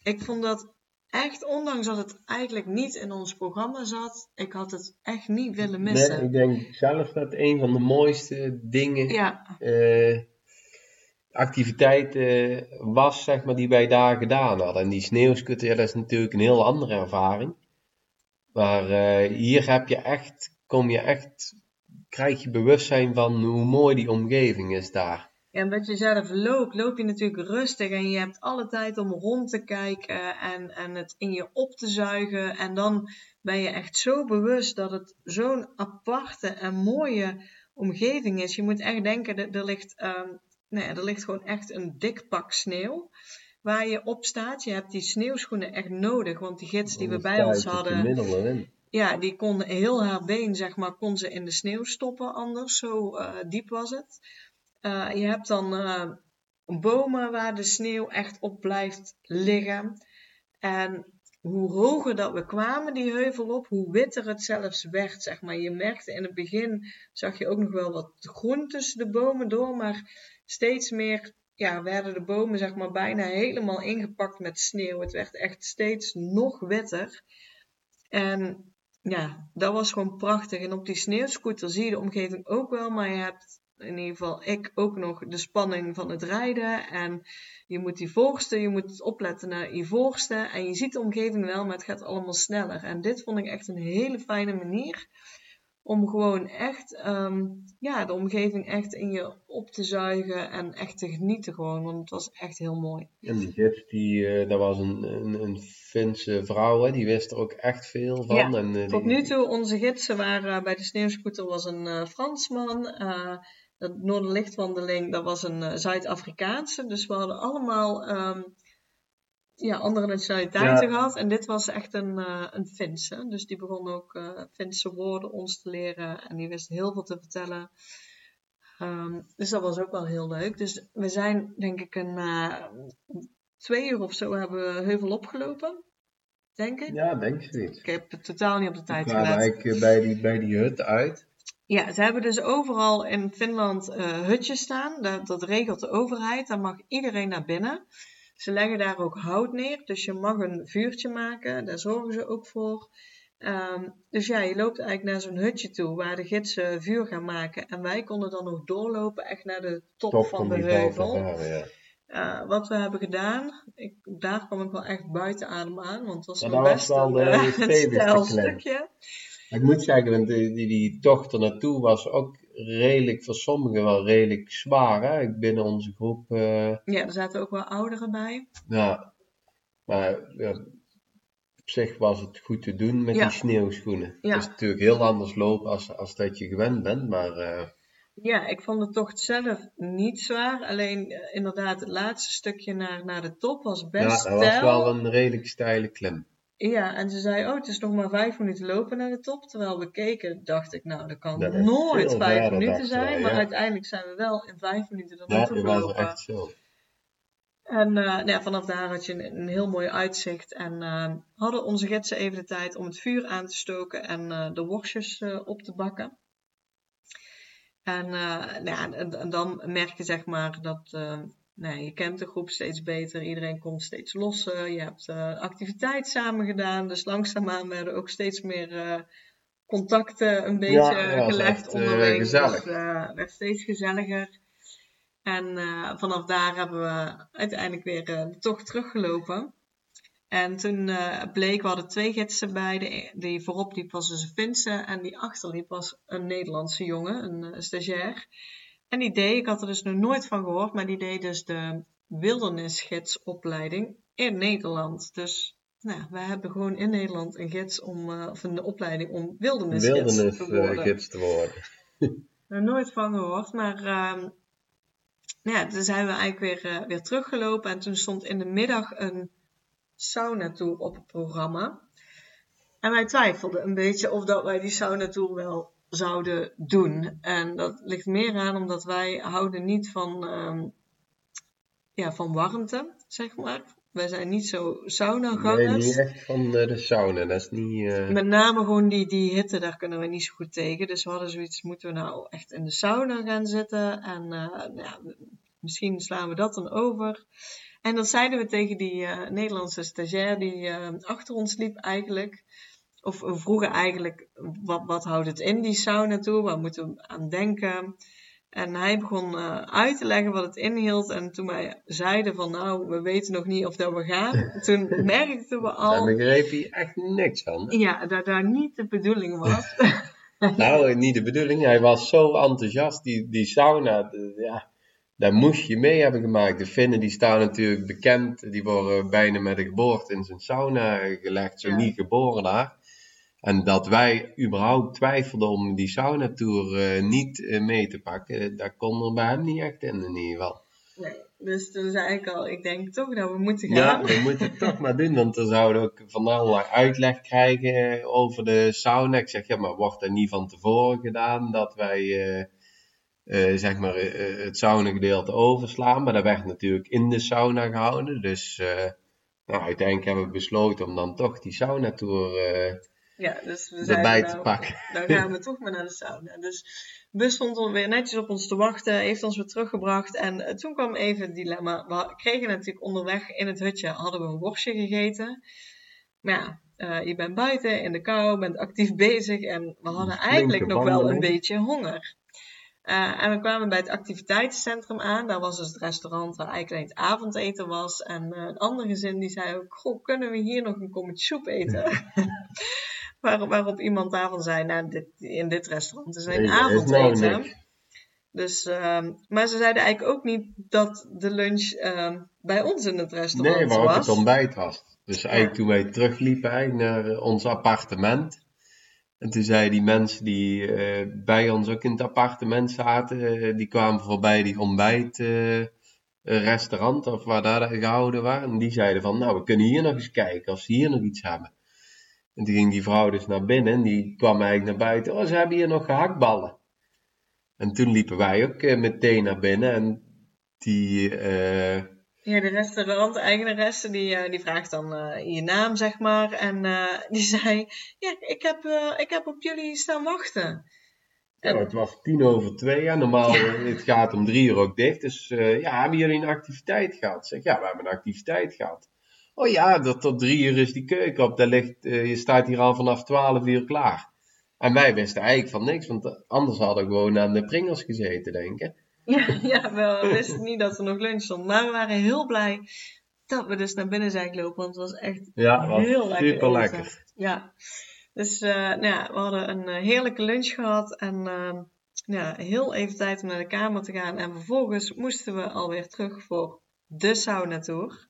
ik vond dat echt, ondanks dat het eigenlijk niet in ons programma zat, ik had het echt niet willen missen. Nee, ik denk zelf dat een van de mooiste dingen, ja. uh, activiteiten was, zeg maar, die wij daar gedaan hadden. En die sneeuwskutter, dat is natuurlijk een heel andere ervaring. Maar uh, hier heb je echt, kom je echt, krijg je bewustzijn van hoe mooi die omgeving is daar. En wat je zelf loopt, loop je natuurlijk rustig en je hebt alle tijd om rond te kijken en, en het in je op te zuigen. En dan ben je echt zo bewust dat het zo'n aparte en mooie omgeving is. Je moet echt denken, er, er ligt, um, nee, er ligt gewoon echt een dik pak sneeuw waar je op staat. Je hebt die sneeuwschoenen echt nodig, want die gids die we bij ons hadden, ja, die kon heel haar been, zeg maar, kon ze in de sneeuw stoppen anders. Zo uh, diep was het. Uh, je hebt dan uh, bomen waar de sneeuw echt op blijft liggen. En hoe hoger dat we kwamen die heuvel op, hoe witter het zelfs werd, zeg maar. Je merkte in het begin, zag je ook nog wel wat groen tussen de bomen door, maar steeds meer ja, werden de bomen zeg maar bijna helemaal ingepakt met sneeuw. Het werd echt steeds nog witter. En ja, dat was gewoon prachtig. En op die sneeuwscooter zie je de omgeving ook wel, maar je hebt in ieder geval ik ook nog de spanning van het rijden. En je moet die voorste, je moet opletten naar je voorste. En je ziet de omgeving wel, maar het gaat allemaal sneller. En dit vond ik echt een hele fijne manier om gewoon echt ehm, ja, de omgeving echt in je op te zuigen en echt te genieten gewoon. Want het was echt heel mooi. En die gids, die, uh, dat was een, een, een Finse vrouw, hè? die wist er ook echt veel van. Ja, en, uh, tot nu toe, onze gidsen waren bij de sneeuwscooter was een Fransman. De Noorderlichtwandeling, dat was een Zuid-Afrikaanse. Dus we hadden allemaal... Um, ja, andere nationaliteiten gehad. En dit was echt een, uh, een Finse. Dus die begon ook uh, Finse woorden ons te leren. En die wist heel veel te vertellen. Um, dus dat was ook wel heel leuk. Dus we zijn denk ik een uh, twee uur of zo hebben we heuvel opgelopen. Denk ik. Ja, denk ik niet. Ik heb het totaal niet op de tijd gelet. eigenlijk bij die, bij die hut uit. Ja, ze hebben dus overal in Finland hutjes staan. Dat, dat regelt de overheid. Daar mag iedereen naar binnen. Ze leggen daar ook hout neer, dus je mag een vuurtje maken. Daar zorgen ze ook voor. Um, dus ja, je loopt eigenlijk naar zo'n hutje toe waar de gidsen vuur gaan maken. En wij konden dan nog doorlopen echt naar de top, van de heuvel. ja. uh, wat we hebben gedaan, ik, daar kwam ik wel echt buiten adem aan, want het was ja, best wel de, een stukje. Ik moet zeggen, die, die, die tocht er naartoe was ook redelijk, voor sommigen wel redelijk zwaar. Hè? Binnen onze groep. Uh... Ja, er zaten ook wel ouderen bij. Ja, maar ja, op zich was het goed te doen met die sneeuwschoenen. Ja. Het is natuurlijk heel anders lopen als, als dat je gewend bent, maar... Uh... Ja, ik vond de tocht zelf niet zwaar. Alleen uh, inderdaad, het laatste stukje naar, naar de top was best Ja, dat was wel een redelijk steile klim. Ja, en ze zei, oh, het is nog maar vijf minuten lopen naar de top. Terwijl we keken, dacht ik, nou, dat kan nooit vijf minuten zijn. maar uiteindelijk zijn we wel in vijf minuten er naartoe gelopen. Ja, echt zo. En uh, nou ja, vanaf daar had je een, een heel mooi uitzicht. En uh, hadden onze gidsen even de tijd om het vuur aan te stoken en uh, de worstjes op te bakken. En, nou ja, en, en, dan merk je zeg maar dat nee, je kent de groep steeds beter, iedereen komt steeds losser, je hebt uh, activiteit samen gedaan, dus langzaamaan werden ook steeds meer uh, contacten een beetje ja, gelegd echt, onderweg. Uh, gezellig. Dus, werd steeds gezelliger. En vanaf daar hebben we uiteindelijk weer de tocht teruggelopen. En toen bleek, we hadden twee gidsen bij. De, die voorop liep was dus een Finse en die achterliep was een Nederlandse jongen, een stagiair. En die deed, ik had er dus nog nooit van gehoord, maar die deed dus de wildernisgidsopleiding in Nederland. Dus nou, we hebben gewoon in Nederland een gids om, uh, of een opleiding om wildernisgids Wildernis, te worden. gids te worden. er nooit van gehoord, maar uh, ja, toen zijn we eigenlijk weer, uh, weer teruggelopen en toen stond in de middag een sauna tour op het programma. En wij twijfelden een beetje of dat wij die sauna tour wel zouden doen. En dat ligt meer aan omdat wij houden niet van, um, ja, van warmte, zeg maar. wij zijn niet zo sauna-gangers. Nee, niet echt van de sauna. Dat is niet... Met name gewoon die, die hitte, daar kunnen we niet zo goed tegen. Dus we hadden zoiets, moeten we nou echt in de sauna gaan zitten? En ja, misschien slaan we dat dan over. En dat zeiden we tegen die uh, Nederlandse stagiair die achter ons liep eigenlijk. Of we vroegen eigenlijk, wat, wat houdt het in die sauna toe? Waar moeten we aan denken? En hij begon uh, uit te leggen wat het inhield. En toen wij zeiden van nou, we weten nog niet of dat we gaan. Toen merkten we al... Daar begreep hij echt niks van. Ja, dat daar niet de bedoeling was. nou, niet de bedoeling. Hij was zo enthousiast. Die, die sauna, ja daar moest je mee hebben gemaakt. De Finnen die staan natuurlijk bekend, die worden bijna met de geboorte in zijn sauna gelegd, zo niet geboren daar. En dat wij überhaupt twijfelden om die saunatour uh, niet uh, mee te pakken, daar kon er bij hem niet echt in, in ieder geval. Nee, dus toen zei ik al, ik denk toch dat we moeten gaan. Ja, we moeten het toch maar doen, want we zouden ook van allerlei uitleg krijgen over de sauna. Ik zeg, ja, maar wordt er niet van tevoren gedaan dat wij... Zeg maar het sauna-gedeelte overslaan. Maar dat werd natuurlijk in de sauna gehouden. Dus nou, uiteindelijk hebben we besloten om dan toch die sauna-tour ja, dus we erbij te nou, pakken. Dan gaan we toch maar naar de sauna. Dus de bus stond weer netjes op ons te wachten, heeft ons weer teruggebracht. En toen kwam even het dilemma. We kregen natuurlijk onderweg in het hutje, hadden we een worstje gegeten. Maar ja, je bent buiten in de kou, bent actief bezig en we hadden eigenlijk nog wel een beetje honger. Uh, en we kwamen bij het activiteitencentrum aan. Daar was dus het restaurant waar eigenlijk het avondeten was. En uh, een ander gezin die zei ook, goh, kunnen we hier nog een kommetje soep eten? Waar, waarop iemand daarvan zei, nou, dit, in dit restaurant is een avondeten. Dus, uh, maar ze zeiden eigenlijk ook niet dat de lunch ehm, bij ons in het restaurant was. Nee, maar ook het ontbijt was. Dus eigenlijk toen wij terugliepen naar ons appartement en toen zei die mensen die uh, bij ons ook in het appartement zaten, uh, die kwamen voorbij die ontbijtrestaurant of waar daar gehouden waren. En die zeiden van, nou we kunnen hier nog eens kijken of ze hier nog iets hebben. En toen ging die vrouw dus naar binnen en die kwam eigenlijk naar buiten. Oh, ze hebben hier nog gehaktballen. En toen liepen wij ook meteen naar binnen en die ja, de restaurant-eigenaresse die, uh, die vraagt dan uh, je naam, zeg maar. En uh, die zei, ja, ik heb, ik heb op jullie staan wachten. Ja, het was tien over twee. Ja, normaal ja. het gaat om drie uur ook dicht. Dus ja, hebben jullie een activiteit gehad? Zeg, ja, we hebben een activiteit gehad. Oh ja, dat tot drie uur is die keuken op. Daar ligt, je staat hier al vanaf twaalf uur klaar. En wij wisten eigenlijk van niks, want anders hadden we gewoon aan de pringels gezeten, denk ik. Ja, ja, we wisten niet dat er nog lunch stond. Maar we waren heel blij dat we dus naar binnen zijn gelopen. Want het was echt ja, was heel lekker. Super lekker. Ja. Dus uh, nou ja, we hadden een uh, heerlijke lunch gehad. En uh, ja, heel even tijd om naar de kamer te gaan. En vervolgens moesten we alweer terug voor de sauna tour.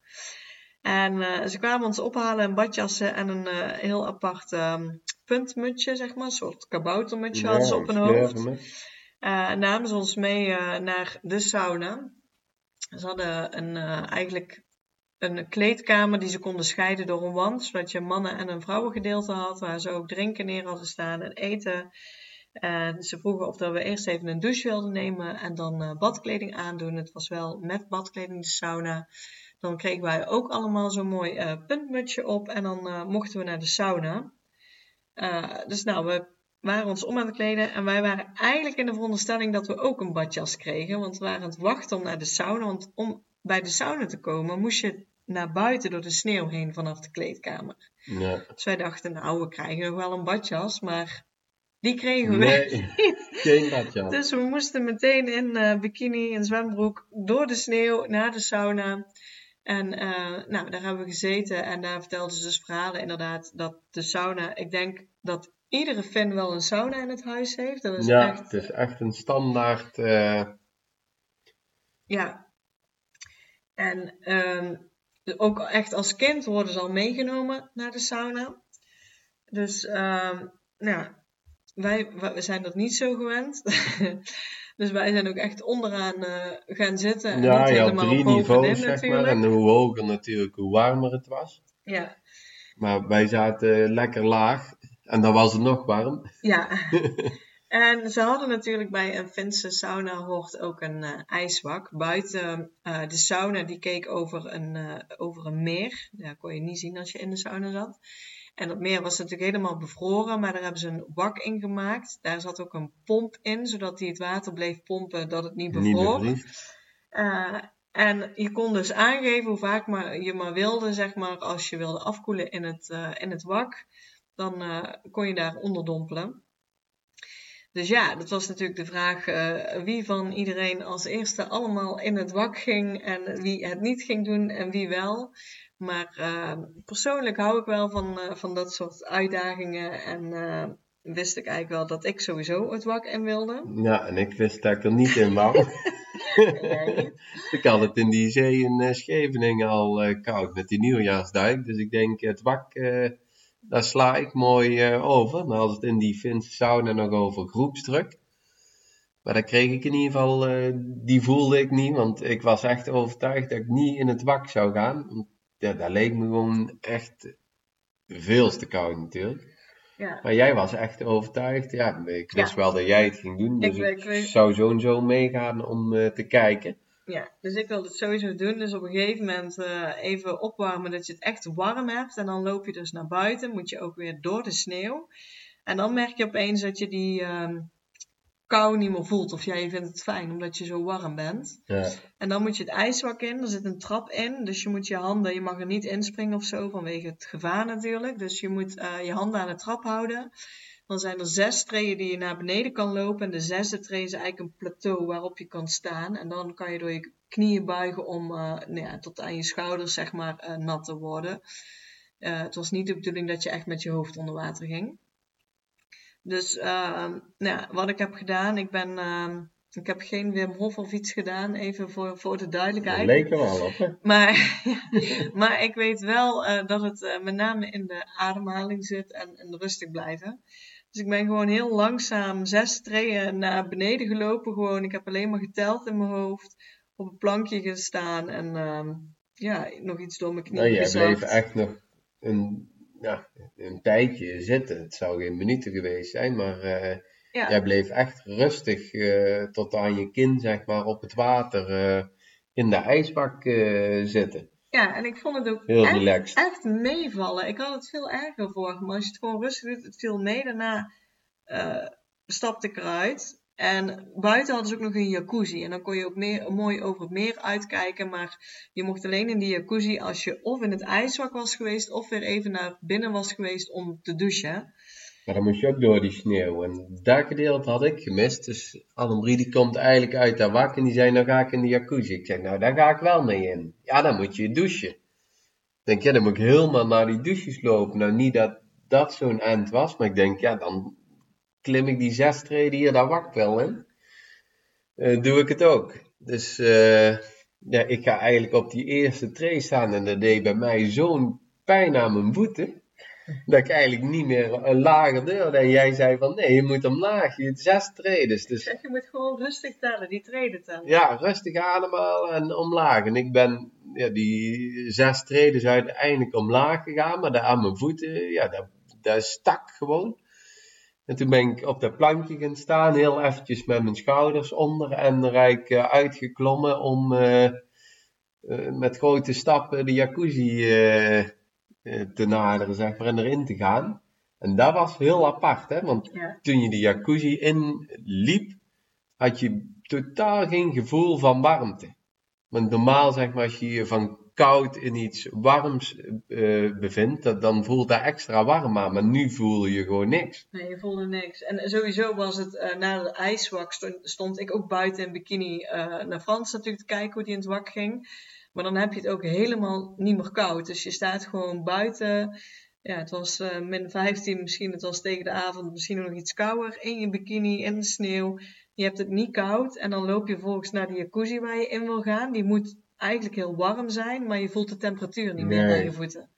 En ze kwamen ons ophalen in badjassen en een heel apart um, puntmutje, zeg maar. Een soort kaboutermutje ja, hadden ze op hun hoofd. Uh, namen ze ons mee naar de sauna. Ze hadden een, eigenlijk een kleedkamer die ze konden scheiden door een wand, zodat je mannen- en een vrouwengedeelte had, waar ze ook drinken neer hadden staan en eten. En ze vroegen of dat we eerst even een douche wilden nemen en dan badkleding aandoen. Het was wel met badkleding de sauna. Dan kregen wij ook allemaal zo'n mooi puntmutje op en dan mochten we naar de sauna. dus nou, we waren ons om aan het kleden en wij waren eigenlijk in de veronderstelling dat we ook een badjas kregen, want we waren aan het wachten om naar de sauna. Want om bij de sauna te komen moest je naar buiten door de sneeuw heen vanaf de kleedkamer. Ja. Dus wij dachten, nou, we krijgen nog wel een badjas, maar die kregen we nee, niet. Geen badjas. Dus we moesten meteen in uh, bikini en zwembroek door de sneeuw naar de sauna. En uh, nou, daar hebben we gezeten en daar vertelden ze dus verhalen inderdaad dat de sauna, ik denk dat iedere fan wel een sauna in het huis heeft. Dat is ja, echt... het is echt een standaard. Uh... Ja. En um, ook echt als kind worden ze al meegenomen naar de sauna. Dus um, nou, wij, wij zijn dat niet zo gewend. dus wij zijn ook echt onderaan uh, gaan zitten. En ja, je had drie niveaus, zeg maar. En hoe hoger natuurlijk, hoe warmer het was. Ja. Maar wij zaten lekker laag. En dan was het nog warm. Ja. En ze hadden natuurlijk bij een Finse sauna hoort ook een uh, ijswak. Buiten uh, de sauna die keek over een, uh, over een meer. Dat kon je niet zien als je in de sauna zat. En dat meer was natuurlijk helemaal bevroren, maar daar hebben ze een wak in gemaakt. Daar zat ook een pomp in, zodat hij het water bleef pompen dat het niet bevroor. Niet en je kon dus aangeven hoe vaak maar, je maar wilde, zeg maar, als je wilde afkoelen in het, in het wak. Dan kon je daar onderdompelen. Dus ja, dat was natuurlijk de vraag wie van iedereen als eerste allemaal in het wak ging en wie het niet ging doen en wie wel. Maar uh, persoonlijk hou ik wel van, uh, van dat soort uitdagingen en wist ik eigenlijk wel dat ik sowieso het wak in wilde. Ja, en ik wist dat ik er niet in wou. ik had het in die zee in Scheveningen al koud met die nieuwjaarsduik, dus ik denk het wak daar sla ik mooi over. Dan had het in die Finse sauna nog over groepsdruk. Maar daar kreeg ik in ieder geval, die voelde ik niet, want ik was echt overtuigd dat ik niet in het wak zou gaan. Ja, dat leek me gewoon echt veel te koud natuurlijk. Ja. Maar jij was echt overtuigd. Ja, ik wist wel dat jij het ging doen, dus ik, ik, zou zo en zo meegaan om uh, te kijken. Ja, dus ik wil het sowieso doen. Dus op een gegeven moment uh, even opwarmen dat je het echt warm hebt. En dan loop je dus naar buiten. Moet je ook weer door de sneeuw. En dan merk je opeens dat je die uh, kou niet meer voelt. Of jij vindt het fijn omdat je zo warm bent. Ja. En dan moet je het ijswak in. Er zit een trap in. Dus je moet je handen, je mag er niet inspringen of zo vanwege het gevaar natuurlijk. Dus je moet uh, je handen aan de trap houden. Dan zijn er zes treden die je naar beneden kan lopen. En de zesde tree is eigenlijk een plateau waarop je kan staan. En dan kan je door je knieën buigen om uh, nou ja, tot aan je schouders zeg maar uh, nat te worden. Het was niet de bedoeling dat je echt met je hoofd onder water ging. Dus ehm, nou ja, wat ik heb gedaan, ik ben... Ehm, ik heb geen Wim Hof of iets gedaan, even voor, voor de duidelijkheid. Dat leek er wel op, hè? Maar, maar ik weet wel dat het met name in de ademhaling zit en, en rustig blijven. Dus ik ben gewoon heel langzaam zes treden naar beneden gelopen. Gewoon, ik heb alleen maar geteld in mijn hoofd. Op een plankje gestaan en uh, ja, nog iets door mijn knieën nou, Jij bleef echt nog een, ja, een tijdje zitten. Het zou geen minuten geweest zijn, maar uh, jij bleef echt rustig uh, tot aan je kin, zeg maar, op het water uh, in de ijsbak zitten. Ja, en ik vond het ook echt, echt, meevallen. Ik had het veel erger voor maar als je het gewoon rustig doet, het viel mee. Daarna stapte ik eruit. En buiten hadden ze ook nog een jacuzzi. En dan kon je ook meer, mooi over het meer uitkijken. Maar je mocht alleen in die jacuzzi als je of in het ijswak was geweest, of weer even naar binnen was geweest om te douchen. Maar dan moest je ook door die sneeuw. En dat gedeelte had ik gemist. Dus Annemarie die komt eigenlijk uit dat wak en die zei, nou ga ik in de jacuzzi. Ik zeg, nou daar ga ik wel mee in. Ja, dan moet je douchen. Ik denk, ja, dan moet ik helemaal naar die douches lopen. Nou, niet dat dat zo'n eind was, maar ik denk, ja, dan klim ik die zes treden hier dat wak wel in. Uh, doe ik het ook. Dus uh, ja, ik ga eigenlijk op die eerste tree staan en dat deed bij mij zo'n pijn aan mijn voeten dat ik eigenlijk niet meer een lager durfde. En jij zei van nee, je moet omlaag, je hebt zes treden. Dus... Zeg, je moet gewoon rustig tellen, die treden tellen. Ja, rustig ademhalen en omlaag. En ik ben ja, die zes treden uiteindelijk omlaag gegaan, maar daar aan mijn voeten, ja, dat, dat stak gewoon. En toen ben ik op dat plankje gaan staan, heel eventjes met mijn schouders onder en rijk uh, uitgeklommen om uh, uh, met grote stappen de jacuzzi eh, te naderen, zeg maar, en erin te gaan. En dat was heel apart, hè? Want toen je de jacuzzi inliep, had je totaal geen gevoel van warmte. Want normaal, zeg maar, als je je van koud in iets warms uh, bevindt, dan voelt dat extra warm aan. Maar nu voel je gewoon niks. Nee, je voelde niks. En sowieso was het, uh, na de ijswak stond, ik ook buiten in bikini naar Frans natuurlijk te kijken hoe die in het wak ging. Maar dan heb je het ook helemaal niet meer koud. Dus je staat gewoon buiten. Ja, het was min 15 misschien. Het was tegen de avond misschien nog iets kouder. In je bikini, in de sneeuw. Je hebt het niet koud. En dan loop je volgens naar die jacuzzi waar je in wil gaan. Die moet eigenlijk heel warm zijn. Maar je voelt de temperatuur niet meer aan je voeten.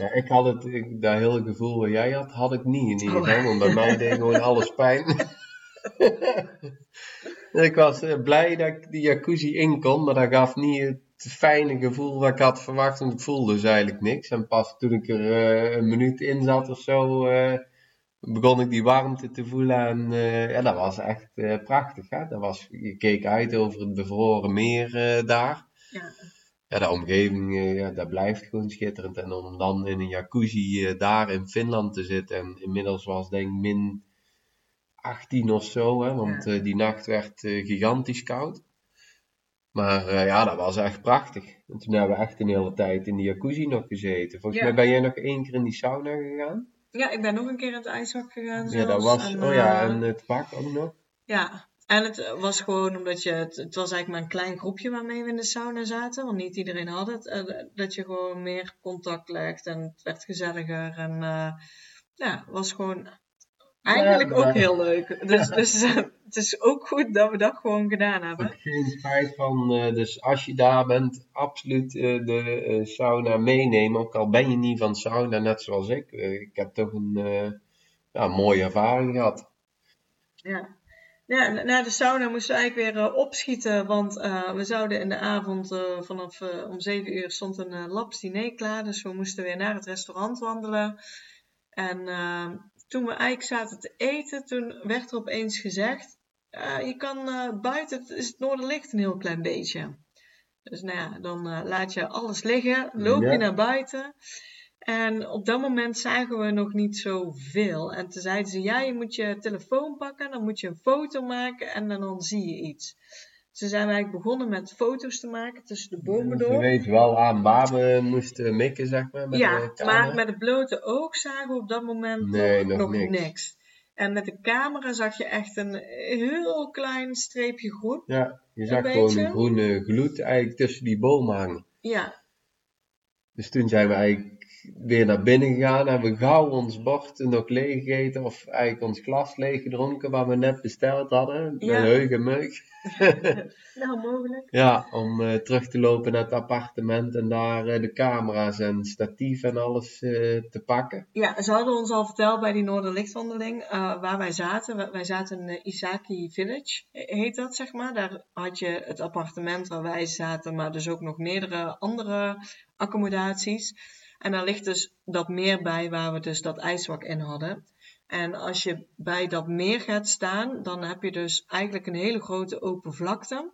Ja, ik had het, ik, dat hele gevoel wat jij had, had ik niet in ieder geval. Want bij mij deed gewoon alles pijn. ik was uh, blij dat ik die jacuzzi in kon, maar dat gaf niet het fijne gevoel wat ik had verwacht, want ik voelde dus eigenlijk niks. En pas toen ik er uh, een minuut in zat of zo, uh, begon ik die warmte te voelen en ja, dat was echt prachtig. Hè? Dat was, je keek uit over het bevroren meer daar. Ja. ja, de omgeving, ja, dat blijft gewoon schitterend. En om dan in een jacuzzi daar in Finland te zitten en inmiddels was denk ik min 18 of zo, hè, want die nacht werd gigantisch koud. Maar uh, ja, dat was echt prachtig. En toen hebben we echt een hele tijd in die jacuzzi nog gezeten. Volgens mij ben jij nog één keer in die sauna gegaan? Ja, ik ben nog een keer in het ijsvak gegaan. Zelfs. Ja, dat was. En, oh ja, en het vak ook nog. Ja, en het was gewoon omdat je. Het, het was eigenlijk maar een klein groepje waarmee we in de sauna zaten. Want niet iedereen had het. Uh, dat je gewoon meer contact legt en het werd gezelliger. En uh, ja, was gewoon Eigenlijk ook heel leuk. Dus, dus uh, het is ook goed dat we dat gewoon gedaan hebben. Geen spijt van. Dus als je daar bent, absoluut de sauna meenemen. Ook al ben je niet van sauna, net zoals ik. ik heb toch een ja, mooie ervaring gehad. Ja. Ja, na de sauna moesten we eigenlijk weer opschieten, want we zouden in de avond vanaf om 7 uur stond een labs diner klaar. Dus we moesten weer naar het restaurant wandelen. En toen we eigenlijk zaten te eten, toen werd er opeens gezegd: je kan buiten, het is het noorderlicht een heel klein beetje. Dus nou ja, dan laat je alles liggen, loop je naar buiten. En op dat moment zagen we nog niet zoveel. En toen zeiden ze: ja, je moet je telefoon pakken, dan moet je een foto maken en dan zie je iets. Ze zijn eigenlijk begonnen met foto's te maken tussen de bomen door. Je weet wel aan waar we moesten mikken, zeg maar. Met ja, maar met het blote oog zagen we op dat moment nee, nog, niks. En met de camera zag je echt een heel klein streepje groen. Ja, je zag gewoon een groene gloed eigenlijk tussen die bomen hangen. Ja. Dus toen zijn we eigenlijk weer naar binnen gegaan. Hebben we gauw ons bord nog leeg gegeten. Of eigenlijk ons glas leeg gedronken wat we net besteld hadden. Met ja. heug en meug. nou, mogelijk. Ja, om uh, terug te lopen naar het appartement en daar uh, de camera's en statief en alles uh, te pakken. Ja, ze hadden ons al verteld bij die Noorderlichtwandeling waar wij zaten. Wij zaten in Isaki Village, heet dat zeg maar. Daar had je het appartement waar wij zaten, maar dus ook nog meerdere andere accommodaties. En daar ligt dus dat meer bij waar we dus dat ijswak in hadden. En als je bij dat meer gaat staan, dan heb je dus eigenlijk een hele grote open vlakte.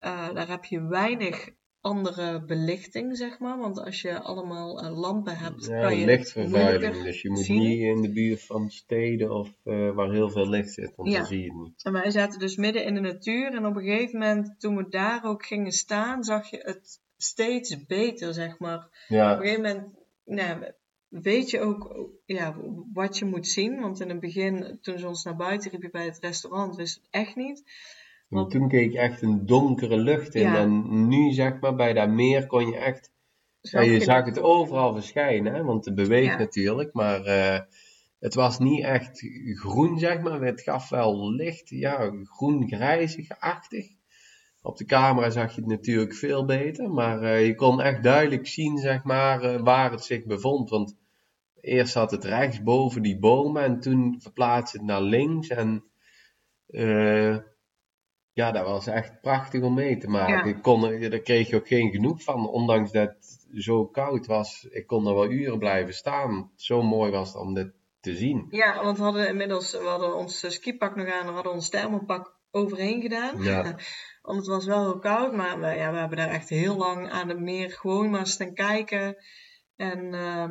Uh, daar heb je weinig andere belichting, zeg maar. Want als je allemaal uh, lampen hebt, ja, kan je lichtvervuiling. Dus je moet niet in de buurt van steden of uh, waar heel veel licht zit, want ja. dan zie je het niet. En wij zaten dus midden in de natuur. En op een gegeven moment, toen we daar ook gingen staan, zag je het steeds beter, zeg maar. Ja. Op een gegeven moment nou, weet je ook ja, wat je moet zien. Want in het begin, toen ze ons naar buiten riepen bij het restaurant, wist het echt niet. Want toen keek je echt een donkere lucht in. En nu, zeg maar, bij dat meer kon je echt... Ja, je zag het overal verschijnen, hè? want het beweegt natuurlijk. Maar uh, het was niet echt groen, zeg maar. Het gaf wel licht, ja, groen-grijzig-achtig. Op de camera zag je het natuurlijk veel beter, maar uh, je kon echt duidelijk zien zeg maar, uh, waar het zich bevond. Want eerst zat het rechts boven die bomen en toen verplaatste het naar links. En uh, ja, dat was echt prachtig om mee te maken. Ik kon, daar kreeg je ook geen genoeg van, ondanks dat het zo koud was. Ik kon er wel uren blijven staan. Zo mooi was het om dit te zien. Ja, want we hadden inmiddels we hadden ons skipak nog aan, we hadden ons thermopak overheen gedaan. Ja. Want het was wel heel koud, maar we, ja, we hebben daar echt heel lang aan het meer gewoon maar staan kijken. En uh,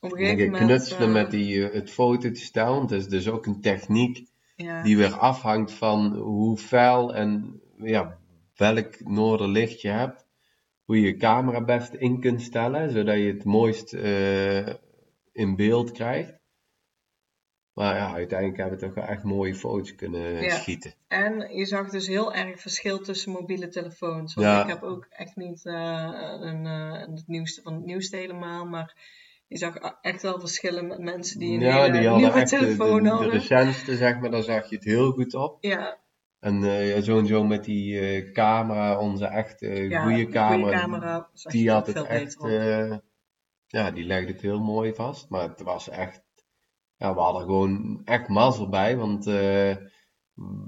op een gegeven moment... knutselen uh, met die, uh, het foto te want dat is dus ook een techniek ja. die weer afhangt van hoe fel en ja, welk noorderlicht je hebt. Hoe je je camera best in kunt stellen, zodat je het mooist uh, in beeld krijgt. Maar ja, uiteindelijk hebben we toch wel echt mooie foto's kunnen ja. schieten. En je zag dus heel erg verschil tussen mobiele telefoons. Want ja. ik heb ook echt niet uh, een, uh, het nieuwste van het nieuwste helemaal, maar je zag echt wel verschillen met mensen die een ja, hele die nieuwe telefoon de, hadden. De recentste, zeg maar, daar zag je het heel goed op. Ja. En uh, sowieso met die camera, onze echte ja, goede camera, camera die had het echt, ja, die legde het heel mooi vast. Maar het was echt ja, we hadden gewoon echt mazzel bij, want uh,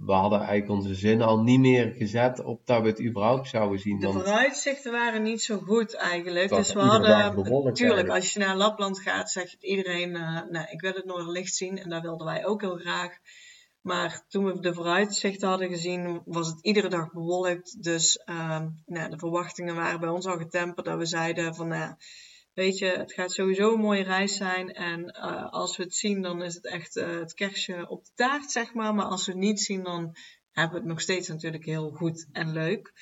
we hadden eigenlijk onze zinnen al niet meer gezet op dat we het überhaupt zouden zien. De vooruitzichten waren niet zo goed eigenlijk. Dus we hadden, natuurlijk, als je naar Lapland gaat, zegt iedereen, uh, nou, ik wil het Noorderlicht zien. En dat wilden wij ook heel graag. Maar toen we de vooruitzichten hadden gezien, was het iedere dag bewolkt. Dus uh, nou, de verwachtingen waren bij ons al getemperd. Dat we zeiden van, nou, weet je, het gaat sowieso een mooie reis zijn. En uh, als we het zien, dan is het echt uh, het kerstje op de taart, zeg maar. Maar als we het niet zien, dan hebben we het nog steeds natuurlijk heel goed en leuk.